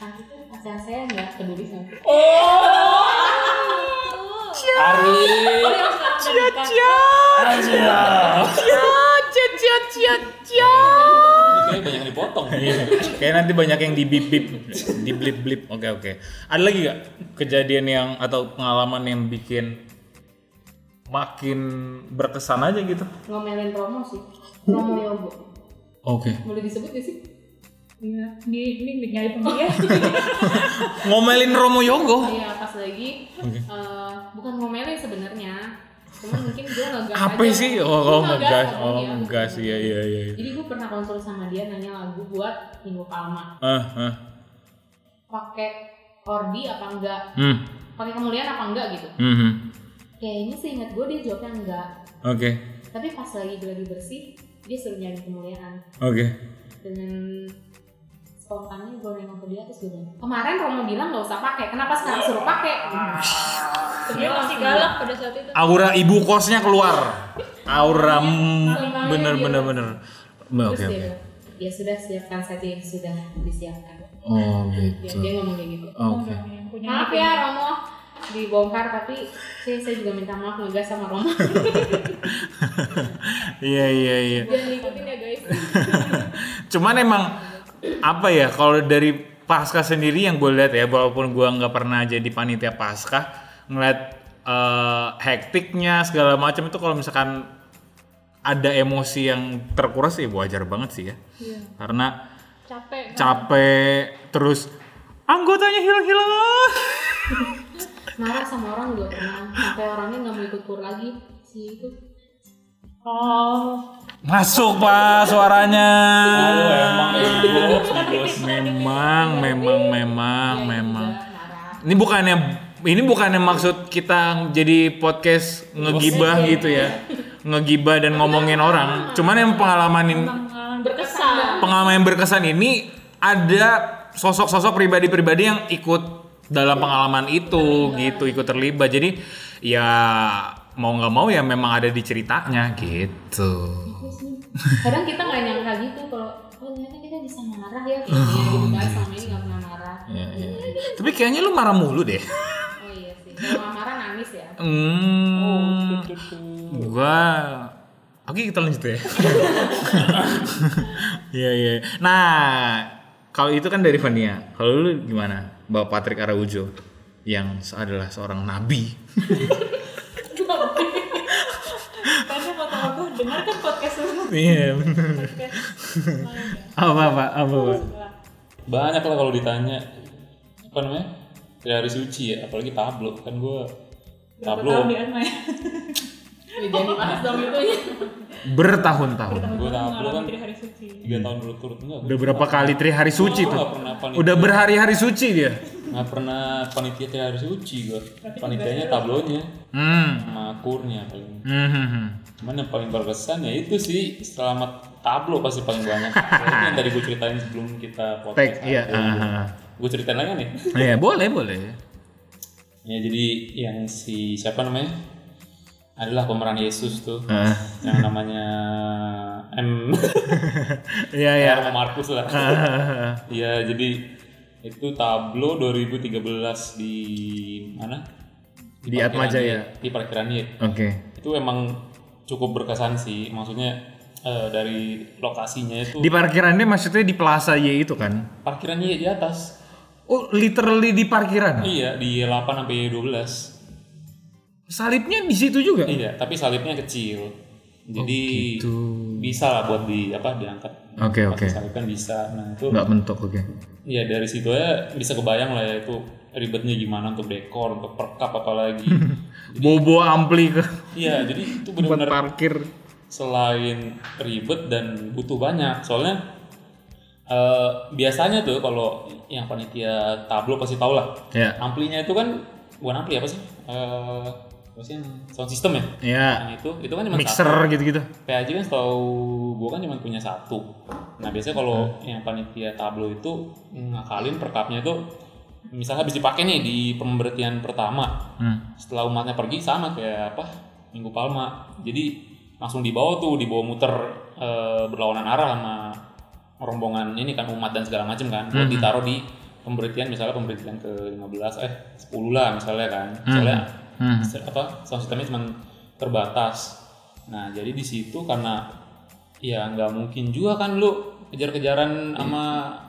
D: saat itu pacar saya nggak peduli sama aku.
C: Ari.
B: cia cia.
C: Ini kayaknya banyak yang dipotong. [laughs]
A: Iya. Kayak nanti banyak yang di bip bip, di blip blip. Oke oke. Ada lagi gak kejadian yang atau pengalaman yang bikin makin berkesan aja gitu?
D: Ngomelin Romo sih. Romo Yogo.
A: Oke.
D: Boleh disebut gak sih?
B: Iya, ini ini nyari pemilihan. [laughs]
A: Ngomelin Romo Yogo.
D: Iya, pas lagi eh, bukan ngomelin sebenarnya. Cuman mungkin gue ngegas
A: Apa
D: aja.
A: sih? Oh,
D: Gua
A: oh ngegas. Oh
D: dia.
A: ngegas. Iya iya iya. iya.
D: Jadi gue pernah konsul sama dia nanya lagu buat Minggu Palma.
A: Ah ah.
D: Pakai ordi apa enggak?
A: Hmm.
D: Pakai kemuliaan apa enggak gitu?
A: Hmm. hmm.
D: Kayaknya seingat gue dia jawabnya enggak.
A: Oke.
D: Tapi pas lagi lagi bersih, dia suruh nyari kemuliaan.
A: Oke.
D: Dengan spontannya gue nengok ke dia terus gue bilang, kemarin Romo bilang nggak usah pakai, kenapa sekarang suruh pakai?
B: Dia masih galak pada saat itu.
A: Aura ibu kosnya keluar. Aura mm, bener bener bener. Oke
D: dia
A: oke.
D: ya sudah siapkan saja yang sudah disiapkan.
A: Oh
D: Dia,
A: gitu.
D: dia ngomong kayak gitu.
A: Oke.
B: Punya
D: Maaf ya Romo dibongkar tapi saya, saya juga minta maaf ngegas sama Romo. [laughs]
A: Iya iya iya.
D: Jangan ikutin ya guys. [laughs]
A: Cuman emang apa ya kalau dari pasca sendiri yang gue lihat ya walaupun gue nggak pernah jadi panitia pasca ngeliat eh, hektiknya segala macam itu kalau misalkan ada emosi yang terkuras ya wajar banget sih ya
B: Iya.
A: karena
B: capek. kan?
A: capek terus anggotanya hilang-hilang
D: Marah sama orang juga pernah sampai orangnya nggak mau ikut kur lagi si itu.
B: Oh,
A: masuk pak suaranya
C: Oh, emang bos.
A: memang memang memang memang
D: juga marah.
A: Ini bukannya ini bukannya maksud kita jadi podcast ngegibah gitu ya. [laughs] Ngegibah dan ngomongin orang. Cuman yang pengalaman ini
B: pengalaman berkesan.
A: pengalaman yang berkesan ini ada sosok-sosok pribadi-pribadi yang ikut dalam pengalaman itu gitu, ikut terlibat. Jadi ya mau nggak mau ya memang ada di ceritanya gitu.
D: Nih, kadang kita nggak nyangka gitu kalau oh ternyata kita bisa marah ya gini gitu kan selama ini nggak pernah marah.
A: Ya, ya. Tapi kayaknya lu marah mulu deh.
D: Oh iya sih. Kalau nggak marah nangis ya.
A: Hmm. Gua Oke kita lanjut ya. [laughs] Iya iya. Nah kalau itu kan dari Vania. Kalau lu gimana, Bapak Patrick Araujo yang adalah seorang nabi.
B: Karena kata aku dengar kan podcast lu.
A: Iya benar. Apa apa apa?
C: Banyak lah kalau ditanya apa namanya? Suci ya, apalagi tablo kan gue tablo
B: di Atma ya?
D: Ya, jangan dibahas dong itu ya.
A: Bertahun-tahun.
C: Gue tablo kan
B: Hari Suci.
C: tiga tahun berturut enggak
A: Udah berapa kali Tri Hari Suci tuh? Udah berhari-hari suci dia.
C: nggak pernah panitia Tri hari suci gue panitianya tablonya
A: Hmm.
C: sama kurnya paling
A: Hmm, hmm, hmm.
C: cuman yang paling berkesan ya itu sih selamat tablo pasti paling banyak [laughs] yang tadi gue ceritain sebelum kita podcast
A: iya. Ah, ah.
C: gue ceritain lagi nih
A: Iya boleh boleh.
C: ya jadi yang si siapa namanya adalah pemeran Yesus tuh
A: Ah.
C: yang namanya M [laughs]
A: Iya iya.
C: Romo Markus lah
A: Ah,
C: Iya jadi itu tablo 2013 di mana
A: Di
C: parkiran
A: Atma Jaya.
C: Yed. di parkiran Yed.
A: Oke.
C: itu emang cukup berkesan sih maksudnya eh, dari lokasinya itu
A: Di parkirannya maksudnya di Plaza Y itu kan?
C: parkirannya di atas
A: Oh, literally di parkiran.
C: iya di 8 sampai 12
A: Salibnya di situ juga.
C: iya tapi salibnya kecil jadi
A: gitu.
C: bisa lah buat di apa diangkat
A: Oke,
C: Pas
A: oke.
C: disalibkan bisa nah itu
A: Nggak mentok, oke.
C: Iya dari situ ya bisa kebayang lah ya itu ribetnya gimana untuk dekor, untuk perkap apalagi. [laughs]
A: Bobo ampli ke
C: Iya jadi itu [laughs] benar-benar
A: parkir.
C: selain ribet dan butuh banyak soalnya Eh, biasanya tuh kalau yang panitia tablo pasti tau lah.
A: Ya.
C: Amplinya itu kan bukan ampli apa sih? Eh, apa sih yang sound system ya?
A: Ya.
C: Yang itu itu kan cuma
A: Mixer gitu-gitu.
C: PAJ kan setahu gue kan cuma punya satu. Nah biasanya kalau
A: Hmm.
C: yang panitia tablo itu ngakalin perkapnya itu misalnya habis dipakai nih di pemberhentian pertama.
A: Hmm.
C: Setelah umatnya pergi sama kayak apa Minggu Palma. Jadi langsung dibawa tuh dibawa muter eh, berlawanan arah sama rombongan ini kan umat dan segala macam kan. Buat ditaruh di pemberhentian misalnya pemberhentian ke 15 eh 10 lah misalnya kan.
A: Hmm.
C: se- apa sound systemnya cuma terbatas. Nah jadi di situ karena ya nggak mungkin juga kan lu kejar-kejaran sama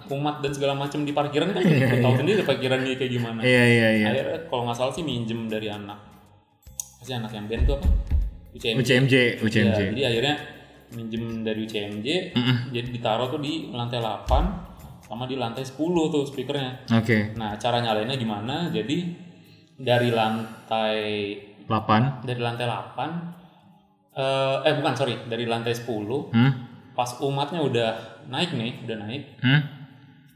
C: umat dan segala macam di parkiran kan [laughs] lu tahu sendiri parkirannya kayak gimana.
A: Iya iya iya.
C: Akhirnya kalau nggak salah sih minjem dari anak pasti anak yang band tuh apa? UCMJ.
A: UCMJ,
C: Ya,
A: UCMJ.
C: jadi akhirnya minjem dari UCMJ, jadi ditaruh tuh di lantai 8 sama di lantai 10 tuh speakernya.
A: Oke.
C: Nah cara nyalainnya gimana? Jadi dari lantai
A: 8.
C: dari lantai 8 eh, eh bukan sorry dari lantai 10
A: Hmm?
C: pas umatnya udah naik nih udah naik
A: Hmm?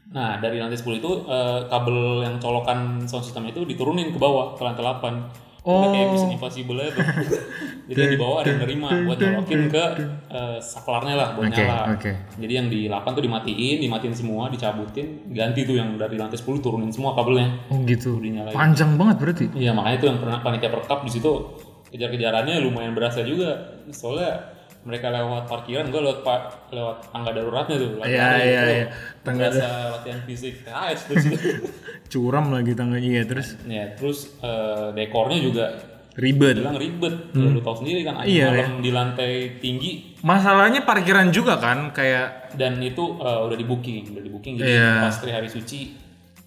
C: nah dari lantai 10 itu eh, kabel yang colokan sound system itu diturunin ke bawah ke lantai 8 Udah kayak Mission Impossible aja tuh. [laughs] Jadi di bawah ada yang nerima buat nyolokin ke eh, saklarnya lah buat
A: Oke,
C: nyala.
A: oke.
C: Jadi yang di 8 tuh dimatiin, dimatiin semua, dicabutin, ganti tuh yang dari lantai 10 turunin semua kabelnya.
A: Oh gitu. Panjang banget berarti.
C: Iya makanya itu yang pernah panitia perkap di situ kejar-kejarannya lumayan berasa juga soalnya mereka lewat parkiran gue lewat pak lewat tangga daruratnya tuh
A: Iya, iya, iya. Tangga
C: berasa latihan fisik terus [laughs]
A: Curam lagi tangannya iya terus
C: ya terus eh, dekornya juga
A: ribet.
C: bilang ribet ya, lu tahu sendiri kan
A: Hmm. Iya,
C: malam di lantai tinggi
A: Masalahnya parkiran juga kan kayak
C: dan itu eh, udah di booking udah di booking jadi
A: Iya.
C: pas tri hari suci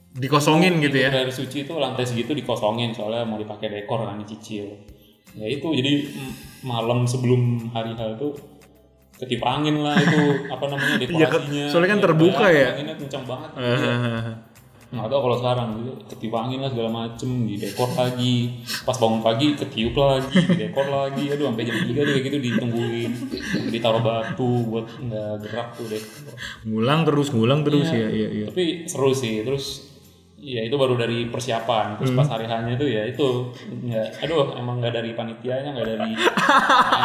A: dikosongin gitu ya.
C: Hari suci itu lantai segitu dikosongin soalnya mau dipakai dekor kan dicicil ya itu jadi malam sebelum hari H itu ketip angin lah itu [laughs] apa namanya dekorasinya
A: Iya, soalnya kan terbuka ya.
C: anginnya kencang banget
A: Hahaha.
C: nggak tahu kalau sekarang gitu ketip angin lah segala macem di dekor lagi pas bangun pagi ketiup lagi di dekor lagi aduh sampai jam 3 tuh kayak gitu ditungguin ditaruh batu buat nggak gerak tuh dekor
A: ngulang terus, ngulang terus
C: Iya.
A: ya, iya, iya.
C: tapi seru sih terus ya itu baru dari persiapan terus
A: Hmm.
C: pas hari hanya itu ya itu nggak aduh emang nggak dari panitianya nggak dari [laughs] main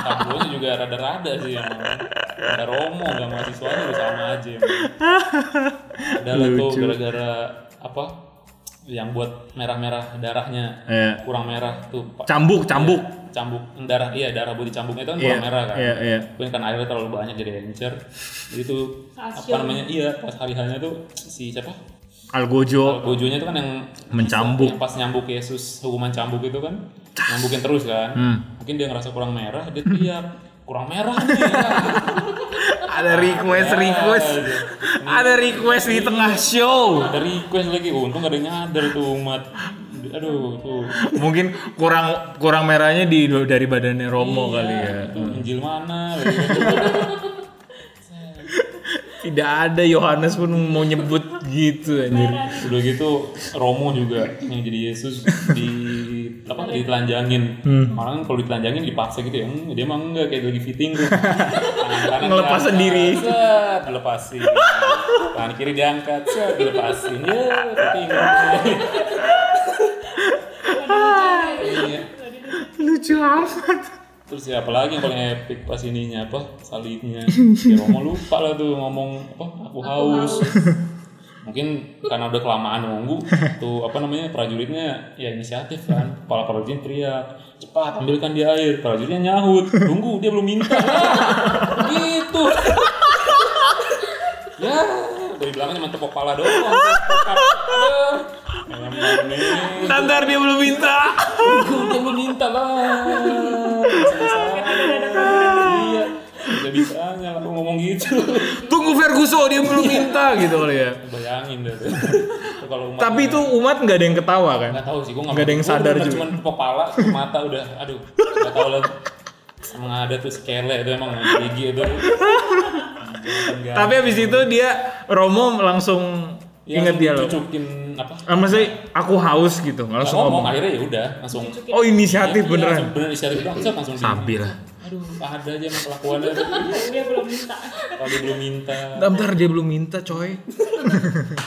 C: tablonya juga rada-rada sih emang ada romo nggak mahasiswanya udah sama aja emang. ada lah tuh gara-gara apa yang buat merah-merah darahnya
A: Iya.
C: kurang merah tuh Pak.
A: Cambuk, cambuk.
C: cambuk darah iya darah buat dicambuknya itu kan kurang
A: Iya,
C: merah kan
A: iya, iya.
C: Mungkin kan airnya terlalu banyak jadi encer jadi itu apa namanya iya pas hari hanya tuh si siapa
A: Algojo
C: Gojonya itu kan yang
A: Mencambuk.
C: yang pas nyambuk Yesus hukuman cambuk itu kan nyambukin terus kan
A: Hmm.
C: mungkin dia ngerasa kurang merah dia teriak kurang merah nih ya. [laughs]
A: ada request, request. Ada request di tengah show.
C: ada request lagi untung gak ada nyadar tuh umat aduh tuh
A: Mungkin kurang kurang merahnya di dari badannya Romo kali ya.
C: itu Injil mana. [laughs]
A: Tidak ada Yohanes pun mau nyebut gitu anjir.
C: udah gitu Romo juga yang jadi Yesus di apa ditelanjangin
A: Hmm.
C: orang kan kalau ditelanjangin dipaksa gitu ya Hmm, dia emang enggak kayak lagi fitting tuh tangan [laughs]
A: Ngelepas
C: diangkat,
A: sendiri.
C: set, dilepasin tangan kiri diangkat set, dilepasin ya fitting Iya.
A: Lucu amat.
C: Terus ya apalagi yang paling epic pas ininya apa salibnya [laughs] ya Romo lupa lah tuh ngomong apa aku haus. mungkin karena udah kelamaan nunggu tuh apa namanya prajuritnya ya inisiatif kan. Kepala prajurit teriak cepat ambilkan dia air. Prajuritnya nyahut tunggu dia belum minta. Lah, [laughs] gitu. Ya dari belakang cuma tepuk kepala doang. [laughs]
A: Tantar dia belum minta.
C: Dia belum minta gitu
A: kali ya.
C: bayangin deh tuh. Tuh kalau umat
A: Tapi itu umat nggak ada yang ketawa kan?
C: nggak tahu sih gue
A: Nggak ada yang sadar juga.
C: cuma kepala ke mata udah aduh nggak tahu lah emang ada tuh skele itu emang gigi itu
A: Tapi habis itu dia Romo langsung
C: Ya,
A: inget dia loh.
C: cucukin apa
A: Ah, maksudnya aku haus gitu, langsung
C: ngomong
A: ngomong.
C: akhirnya ya udah langsung
A: Oh inisiatif
C: Iya,
A: beneran.
C: langsung bener inisiatif langsung di-
A: Sabi lah.
C: Aduh. Ada aja emang kelakuannya. [laughs]
B: Dia belum minta.
C: Kalau dia belum minta.
A: Bentar dia belum minta coy.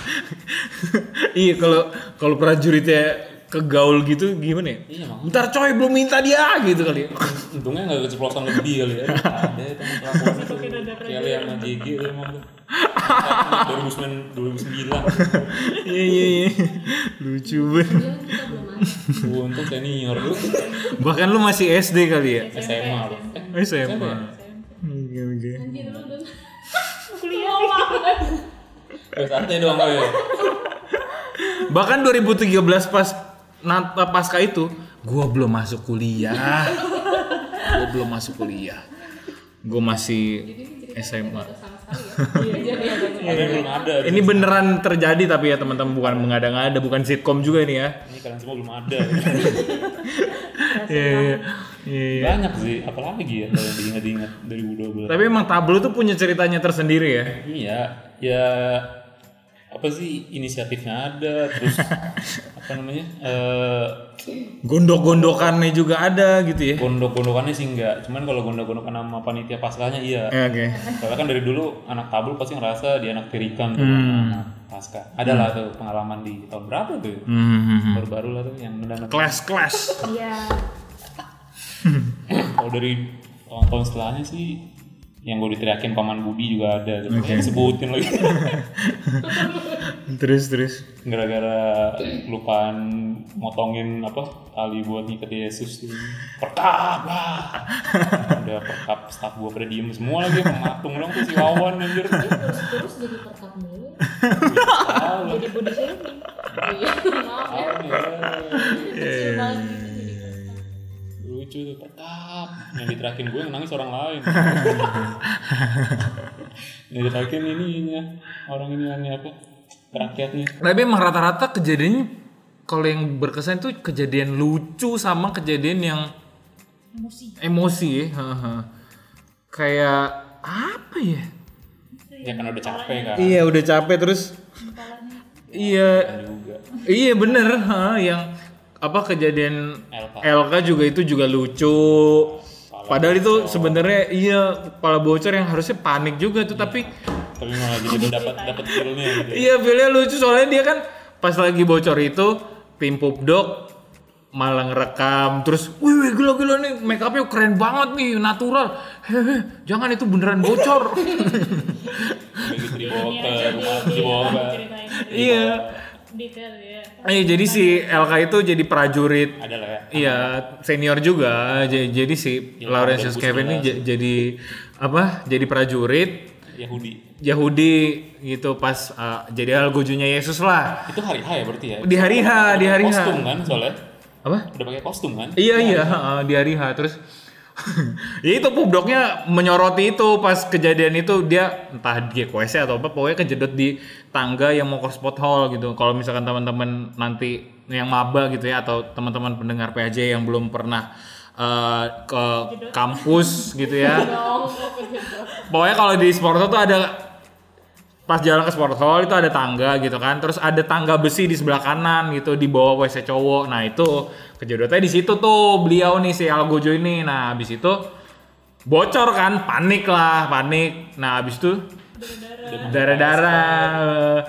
A: [laughs] iya kalau kalau prajuritnya kegaul gitu gimana ya?
C: iya emang
A: Bentar coy belum minta dia gitu kali.
C: untungnya nggak keceplosan lebih kali ya [laughs] ada itu kelakuannya tuh
B: Pakai dada
C: Kelly sama JG emang tuh 2009 [laughs] 2009
A: Iya iya iya. Lucu banget.
C: Untung senior lu
A: Bahkan lu masih SD kali ya?
C: SMA lu eh
A: SMA. Oke oke. [laughs]
B: Kuliah
C: Terus artinya doang gue
A: Bahkan 2013 pas Nata pasca itu, gua belum masuk kuliah. gua belum masuk kuliah. Gua masih SMA.
D: ya. Iya, iya, iya.
A: Ini beneran terjadi tapi ya teman-teman bukan mengada-ngada, bukan sitkom juga ini ya.
C: ini kalian semua belum ada. [laughs]
A: Iya, iya.
C: banyak sih apalagi ya kalau diingat-ingat 2012
A: Tapi emang tablo tuh punya ceritanya tersendiri ya.
C: iya ya apa sih inisiatifnya ada terus [laughs] apa namanya eh
A: Gondok-gondokannya juga ada gitu ya.
C: gondok-gondokannya sih enggak cuman kalau gondok-gondokan sama panitia paskanya iya
A: Eh, Oke.
C: Soalnya kan dari dulu anak tabul pasti ngerasa dia anak tirikan tuh
A: Hmm.
C: anak pasca. Ada lah tuh pengalaman di tahun berapa tuh?
A: Hmm, hmm, hmm.
C: Baru-baru lah tuh yang mendadak.
A: Kelas-kelas.
B: iya
C: Kalau dari tahun-tahun setelahnya sih yang gue diteriakin paman Budi juga ada gitu. Yang [laughs] sebutin lagi. [laughs]
A: Terus terus.
C: gara-gara lupaan motongin apa tali buat ngikat Yesus tuh. Perkap lah udah perkap staff gue pada diem semua lagi pematung dong tuh si Wawan anjir.
D: Terus terus jadi perkap mulu.
B: Jadi body shaming
D: Iya, maaf ya.
C: Lucu tuh perkap yang diterakin gue yang nangis orang lain. [laughs] Yang diterakin ininya orang ini aneh apa? Rakyatnya.
A: Tapi emang rata-rata kejadiannya kalau yang berkesan itu kejadian lucu sama kejadian yang
B: emosi.
A: emosi ya. Kayak apa ya?
C: ya kan udah capek kan?
A: Iya udah capek terus. Iya. Iya bener. Ha, yang apa kejadian
C: LK.
A: LK juga itu juga lucu. Padahal itu sebenarnya iya kepala bocor yang harusnya panik juga tuh tapi
C: tapi malah jadi dapat dapat feelnya gitu.
A: Iya feelnya lucu soalnya dia kan pas lagi bocor itu tim Pupdog malah ngerekam terus wih wih gila gila nih make upnya keren banget nih natural. Hehe jangan itu beneran bocor.
C: Begitu [laughs] dibawa ke rumah dibawa ke
B: ceritain.
A: Iya.
B: Detail ya
A: iya jadi si LK itu jadi prajurit.
C: Ada lah ya.
A: Iya senior juga. J- jadi si
C: Iya,
A: Laurentius
C: 2011.
A: Kevin ini jadi apa jadi prajurit.
C: Yahudi.
A: Yahudi gitu pas uh, jadi algojunya Yesus lah.
C: Itu hari H ya berarti ya?
A: Di hari H di hari H.
C: Kostum kan soalnya?
A: Apa?
C: Udah pakai kostum kan?
A: Iya iya. heeh, di hari H. Terus [laughs] ya itu pubdoknya menyoroti itu pas kejadian itu dia entah di GQS atau apa pokoknya kejedot di tangga yang mau ke spot hall gitu. Kalau misalkan teman-teman nanti yang maba gitu ya atau teman-teman pendengar PAJ yang belum pernah eh, ke kampus gitu ya. [laughs] Pokoknya kalau di sport tuh ada pas jalan ke sport hall itu ada tangga gitu kan. Terus ada tangga besi di sebelah kanan gitu di bawah WC cowok. Nah itu kejedotnya di situ tuh beliau nih si Algojo ini. Nah habis itu bocor kan panik lah panik. Nah habis itu darah [laughs] darah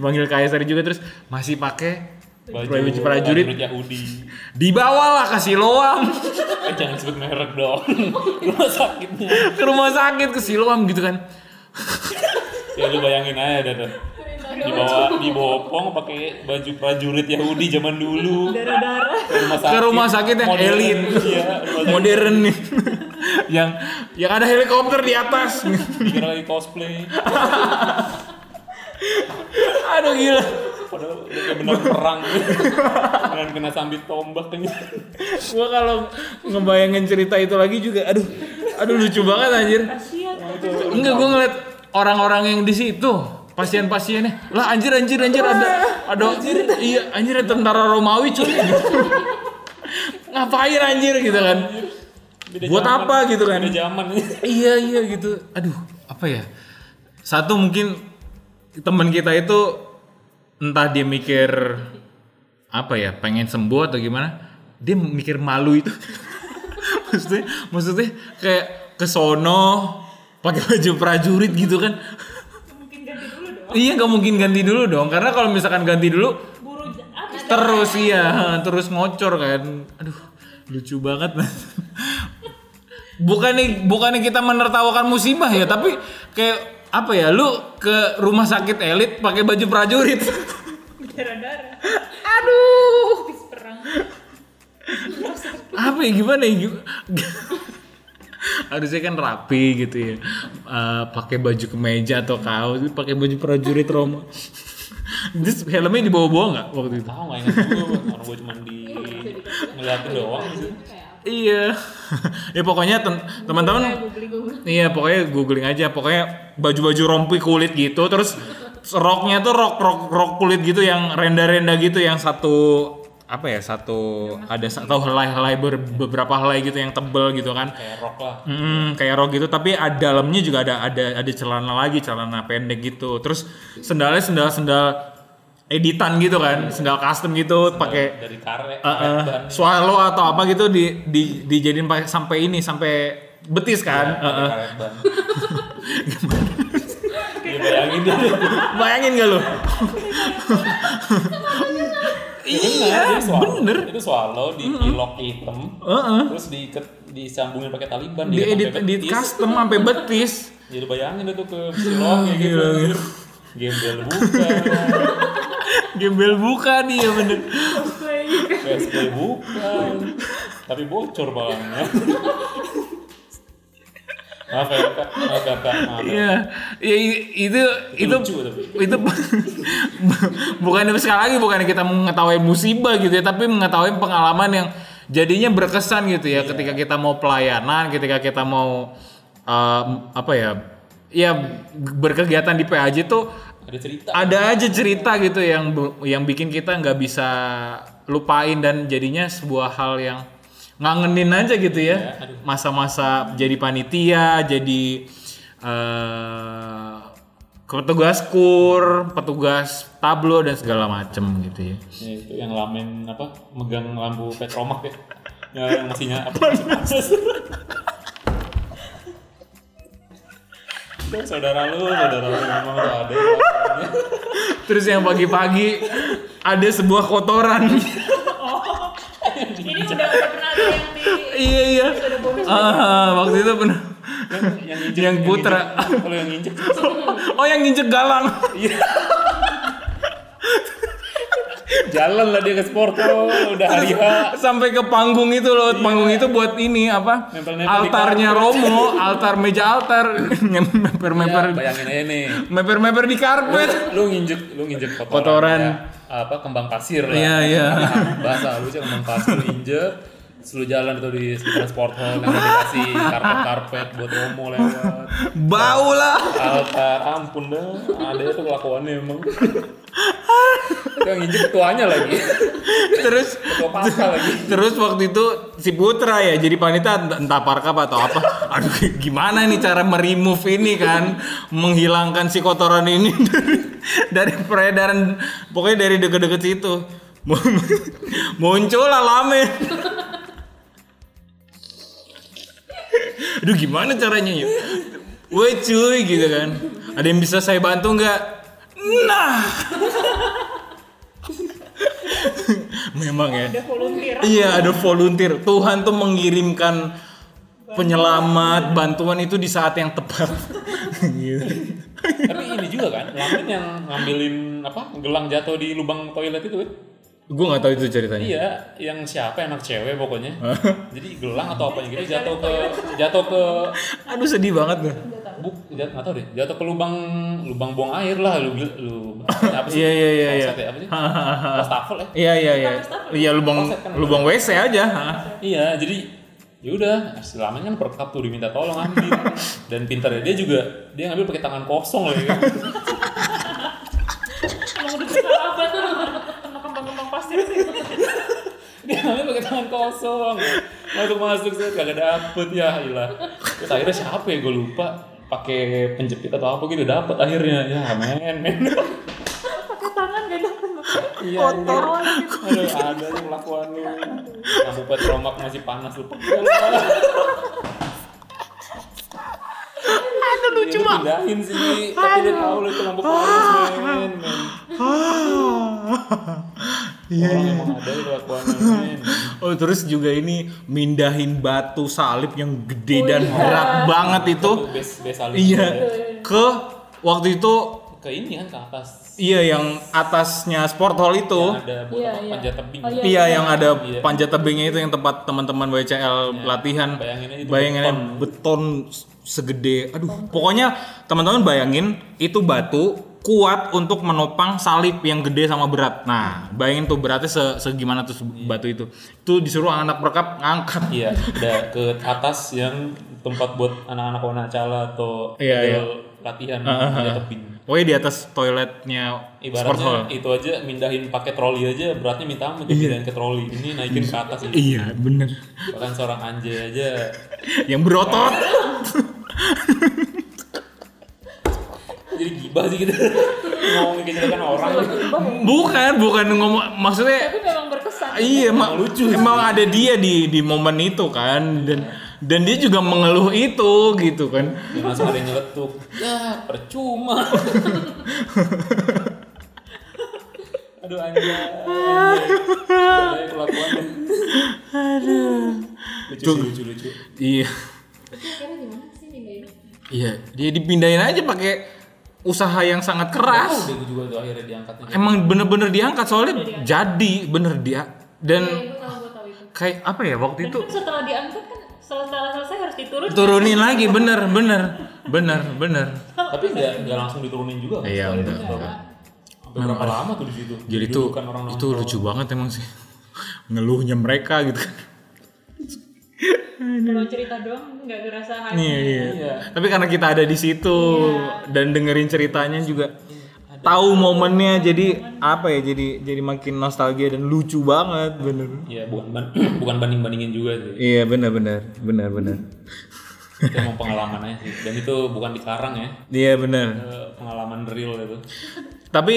A: panggil kaisar juga terus masih pakai baju prajurit
C: Yahudi
A: dibawalah ke Siloam. [laughs]
C: Eh jangan sebut merek dong. [laughs] Rumah sakitnya.
A: Ke rumah sakit ke Siloam gitu kan
C: ya lu bayangin aja dah tuh dibawa dibopong pakai baju prajurit Yahudi zaman dulu.
B: Darah-darah.
C: Ke rumah sakit
A: Ke rumah sakit yang
C: modern.
A: elit.
C: iya
A: modern nih. Yang yang ada helikopter di atas.
C: Dikira lagi cosplay.
A: Aduh gila.
C: Padahal udah kayak bener perang. Dan kena sambit tombak kan.
A: Gua kalau ngebayangin cerita itu lagi juga aduh aduh lucu banget anjir. Enggak gua ngeliat orang-orang yang di situ pasien-pasiennya. Lah anjir anjir anjir ada ada iya anjir tentara Romawi cuy. [laughs] Ngapain anjir gitu kan?
C: Beda
A: Buat
C: zaman.
A: apa gitu kan?
C: beda zaman
A: iya iya gitu. Aduh apa ya? Satu mungkin teman kita itu entah dia mikir apa ya pengen sembuh atau gimana dia mikir malu itu. [laughs] Maksudnya maksudnya kayak ke sono pakai baju prajurit gitu kan?
B: Mungkin ganti dulu dong.
A: Iya nggak mungkin ganti dulu dong. Karena kalau misalkan ganti dulu
B: buru habis
A: terus iya terus ngocor kan. Aduh lucu banget. Bukannya bukannya kita menertawakan musibah ya tapi kayak apa ya lu ke rumah sakit elit pakai baju prajurit.
B: Darah-darah.
A: Aduh.
B: Perang.
A: Apa ya gimana ya [laughs] harusnya kan rapi gitu ya. Eh, pakai baju kemeja atau kaos pakai baju prajurit Roma. [laughs] Terus helmnya dibawa-bawa nggak waktu itu?
C: Tahu nggak ingat orang gue cuma di ngeliatin doang. Sih.
A: iya. [laughs] Ya pokoknya teman-teman
B: googling
A: Iya pokoknya googling aja. Pokoknya baju-baju rompi kulit gitu terus roknya tuh rok rok rok kulit gitu yang renda-renda gitu yang satu apa ya satu ada satu helai-helai ber- beberapa helai gitu yang tebel gitu kan.
C: Kayak rock lah.
A: Mm, kayak rok gitu. Tapi ada dalamnya juga ada ada ada celana lagi celana pendek gitu. Terus sendalnya sendal sendal editan gitu kan sendal custom gitu pakai
C: Dari karet,
A: uh, uh, swallow atau apa gitu di di dijadiin pakai sampai ini sampai betis kan.
C: Pakai
A: Uh, [laughs] uh.
C: bayangin deh.
A: bayangin gak lo [laughs]
C: Iya,
A: iya bener
C: Itu swallow di pilok hitam.
A: Heeh.
C: Terus diikat disambungin pakai taliban
A: di edit
C: sampai
A: di
C: betis.
A: custom sampai betis [laughs]
C: Jadi bayangin itu ke pilok kayak gitu.
A: Gila.
C: Gembel bukan.
A: gembel bukan iya bener
C: PSP bukan. Tapi bocor balangnya. Maaf ya kak, maaf ya kak, maaf ya.
A: Iya, ya i- itu itu
C: lucu tapi.
A: itu [laughs] bukan sekali lagi bukan kita mengetahui musibah gitu ya, tapi mengetahui pengalaman yang jadinya berkesan gitu ya ketika kita mau pelayanan, ketika kita mau um, apa ya, ya berkegiatan di PAJ tuh
C: Ada cerita.
A: ada aja cerita gitu yang yang bikin kita nggak bisa lupain dan jadinya sebuah hal yang ngangenin aja gitu ya masa-masa jadi panitia jadi eh petugas kur petugas tablo dan segala macem gitu ya
C: Ya, itu yang lamen apa megang lampu petromak ya. Ya, yang masihnya apa? [laughs] Saudara lu, saudara lu memang tuh ada [laughs]
A: terus yang pagi-pagi ada sebuah kotoran [laughs]
B: ini udah
A: iya iya Ah, waktu itu pernah
C: yang yang injek,
A: Yang putra.
C: injek. Kalau yang injek
A: oh yang nginjek galang
C: jalan lah dia ke sport udah hari H.
A: sampai ke panggung itu loh panggung itu buat ini apa
C: Nempel-nempel di
A: altarnya Romo altar meja altar meper meper
C: Ya, bayangin aja nih.
A: meper meper di karpet
C: Lu nginjek, lu nginjek kotoran.
A: Kotoran.
C: ya, apa kembang pasir lah.
A: Iya, iya.
C: Bahasa halusnya kembang pasir lu injek. Terus lu jalan itu di sekitar sport hall yang dikasih karpet-karpet buat Romo lewat.
A: bau lah
C: Altar, ampun dah. Ada itu kelakuannya emang. Yang injek ketuanya lagi.
A: terus
C: Ketua pasca lagi.
A: terus waktu itu si Putra ya jadi panitia entah- parkap atau apa aduh gimana nih cara merimove ini kan menghilangkan si kotoran ini dari, dari peredaran pokoknya dari deket-deket situ muncul lah aduh gimana caranya yuk Woi cuy gitu kan ada yang bisa saya bantu nggak nah memang ya
B: ada volunteer
A: Iya ada volunteer. Tuhan tuh mengirimkan penyelamat, bantuan itu di saat yang tepat. Gitu.
C: Tapi ini juga kan, Lamin yang ngambilin apa gelang jatuh di lubang toilet itu kan?
A: Gue nggak tahu itu ceritanya.
C: Iya, yang siapa anak cewek pokoknya. Jadi gelang atau apa gitu jatuh ke jatuh ke
A: Aduh sedih banget gue.
C: buk jat, nggak tahu deh jatuh ke lubang lubang buang air lah lu lu apa sih
A: Iya iya iya. iya.
C: Ya, apa sih wastafel ya
A: Iya iya iya. Iya lubang
C: kan
A: lubang WC aja.
C: iya jadi ya udah selama kan perkap tuh diminta tolong ambil dan pintarnya dia juga dia ngambil pakai tangan kosong lagi kan.
B: emang udah tuh pasir
C: dia ngambil pakai tangan kosong. Masuk masuk saya kagak dapet. Ya ilah. Terus akhirnya siapa ya? Gue lupa. Pakai penjepit atau apa gitu dapet akhirnya. Ya men. Men
B: pakai tangan gak dapet
C: iya kotor aduh ada yang kelakuan lu. Lampu petromak masih panas lu. pegang Aduh lucu banget. Pindahin sih, tapi dia tahu lu itu lampu panas men. men. Orang emang ada itu kelakuannya men.
A: Oh terus juga ini mindahin batu salib yang gede dan berat banget itu.
C: Itu base base alif
A: Iya.
C: ya.
A: Ke waktu itu
C: Ke ini kan ke atas.
A: iya yang atasnya sport hall itu.
C: Yang ada buat
B: Iya, iya.
C: panjat tebing.
B: Oh, iya.
A: Iya yang ada
C: Iya.
A: panjat tebingnya itu yang tempat teman-teman WCL latihan.
C: Bayangin aja itu
A: Bayanginnya beton segede. Aduh, pokoknya teman-teman bayangin itu batu kuat untuk menopang salib yang gede sama berat. Nah, bayangin tuh beratnya se segimana tuh batu itu. Itu disuruh anak perkap ngangkat.
C: Iya, ke atas yang tempat buat anak-anak wanacala atau
A: Iya, iya.
C: latihan
A: ah.
C: tebing.
A: Pokoknya di atas toiletnya.
C: Ibaratnya itu aja mindahin pakai troli aja beratnya minta amat ya pindahin ke troli. Ini naikin ke atas ini.
A: Iya, bener.
C: Bahkan seorang anjay aja
A: yang berotot. [laughs]
C: jadi gibah sih gitu. Ngomongin kejelekan orang.
A: bukan, bukan ngomong maksudnya
B: Tapi memang berkesan.
A: Iya, emang lucu. Emang ada dia di di momen itu kan dan dan dia juga mengeluh itu gitu kan.
C: Dia langsung ada yang nyeletuk. Ya, percuma. [laughs] Aduh anjay. Anjay kelakuannya. Aduh. Lucu lucu lucu.
A: Iya.
D: Kira gimana?
A: Iya, dia dipindahin aja pakai usaha yang sangat keras.
C: Gue juga tuh akhirnya diangkatnya.
A: Emang bener-bener diangkat soalnya jadi bener dia dan
D: Iya, gue tahu, tahu itu.
A: kayak apa ya waktu
B: Dan
A: itu
B: kan setelah diangkat kan setelah selesai harus diturun.
A: turunin lagi bener bener bener bener.
C: Tapi nggak nggak langsung diturunin juga. kan?
A: Iya, enggak, enggak.
C: Berapa lama tuh di situ?
A: Jadi itu itu lucu banget emang sih [laughs] ngeluhnya mereka gitu kan.
B: Kalau cerita doang nggak ngerasa hype.
A: Iya, iya. Tapi karena kita ada di situ dan dengerin ceritanya juga tahu momennya jadi apa ya jadi jadi makin nostalgia dan lucu banget bener.
C: Iya, bukan ban- [clears throat] bukan banding bandingin juga sih.
A: Iya benar benar benar benar.
C: Itu emang pengalaman aja sih. Dan itu bukan di Karang ya.
A: Iya benar.
C: Pengalaman real itu.
A: Tapi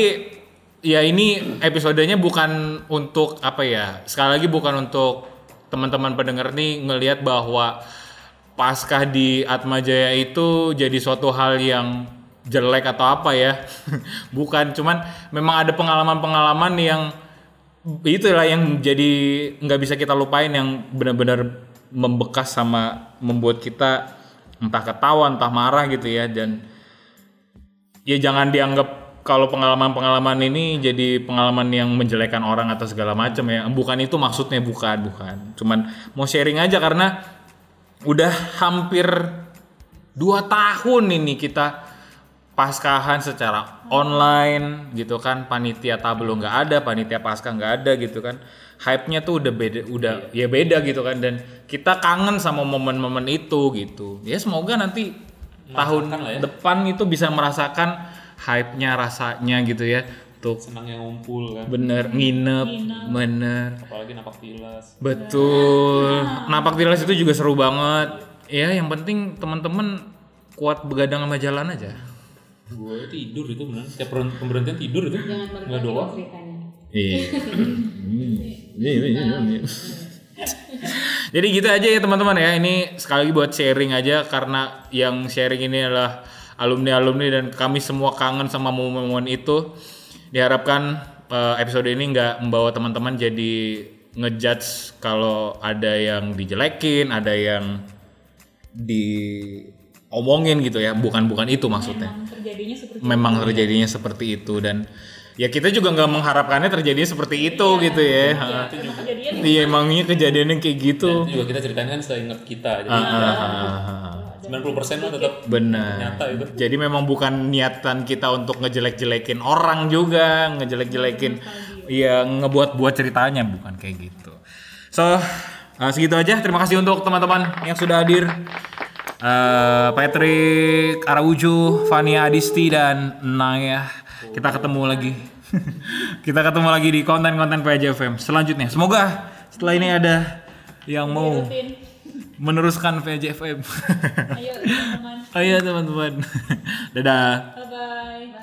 A: ya ini episodenya bukan untuk apa ya? Sekali lagi bukan untuk teman-teman pendengar nih ngelihat bahwa Paskah di Atmajaya itu jadi suatu hal yang jelek atau apa ya. [laughs] bukan, cuman memang ada pengalaman-pengalaman yang itulah yang jadi nggak bisa kita lupain yang benar-benar membekas sama membuat kita entah ketawa entah marah gitu ya dan ya jangan dianggap kalau pengalaman-pengalaman ini jadi pengalaman yang menjelekan orang atau segala macam ya bukan itu maksudnya bukan bukan. Cuman mau sharing aja karena udah hampir dua tahun ini kita paskahan secara online gitu kan. Panitia tablo nggak ada panitia pasca nggak ada gitu kan. Hype-nya tuh udah beda udah ya beda gitu kan. Dan kita kangen sama momen-momen itu gitu. Ya semoga nanti tahun
C: ya.
A: depan itu bisa merasakan hype-nya rasanya gitu ya tuh
C: Senang yang ngumpul kan.
A: bener nginep bener
C: Apalagi napak tilas.
A: betul napak tilas itu juga seru banget ya yang penting teman-teman kuat begadang sama jalan aja
C: Gue tidur itu benar. Tiap ber- pemberhentian tidur itu. Nggak
D: berbagi
C: doang.
D: ceritanya. [laughs]
A: Iya. Jadi gitu aja ya teman-teman ya. Ini sekali lagi buat sharing aja karena yang sharing ini adalah alumni-alumni dan kami semua kangen sama momen-momen itu. Diharapkan eh, episode ini nggak membawa teman-teman jadi ngejudge kalau ada yang dijelekin, ada yang diomongin gitu ya. Bukan bukan itu maksudnya
B: Memang terjadinya seperti
A: memang terjadinya seperti itu dan ya kita juga nggak mengharapkannya terjadi seperti itu gitu ya. Ha.
B: itu kejadian
A: Iya emangnya kejadiannya kayak gitu.
C: Itu juga kita ceritakan kan seingat kita. Jadi
A: Ah, ah, ah, ah.
C: 90% mah tetap
A: Benar.
C: nyata itu.
A: Jadi memang bukan niatan kita untuk ngejelek-jelekin orang juga, ngejelek-jelekin, ya ngebuat-buat ceritanya bukan kayak gitu. So uh, segitu aja. Terima kasih untuk teman-teman yang sudah hadir. Uh, Patrick Araujo, Fania Adisti dan Naya. Kita ketemu lagi. Kita ketemu lagi di konten-konten PJFM selanjutnya. Semoga setelah ini ada yang mau meneruskan PJFM.
B: ayo teman-teman [laughs]
A: Ayo teman-teman. Dadah.
B: bye bye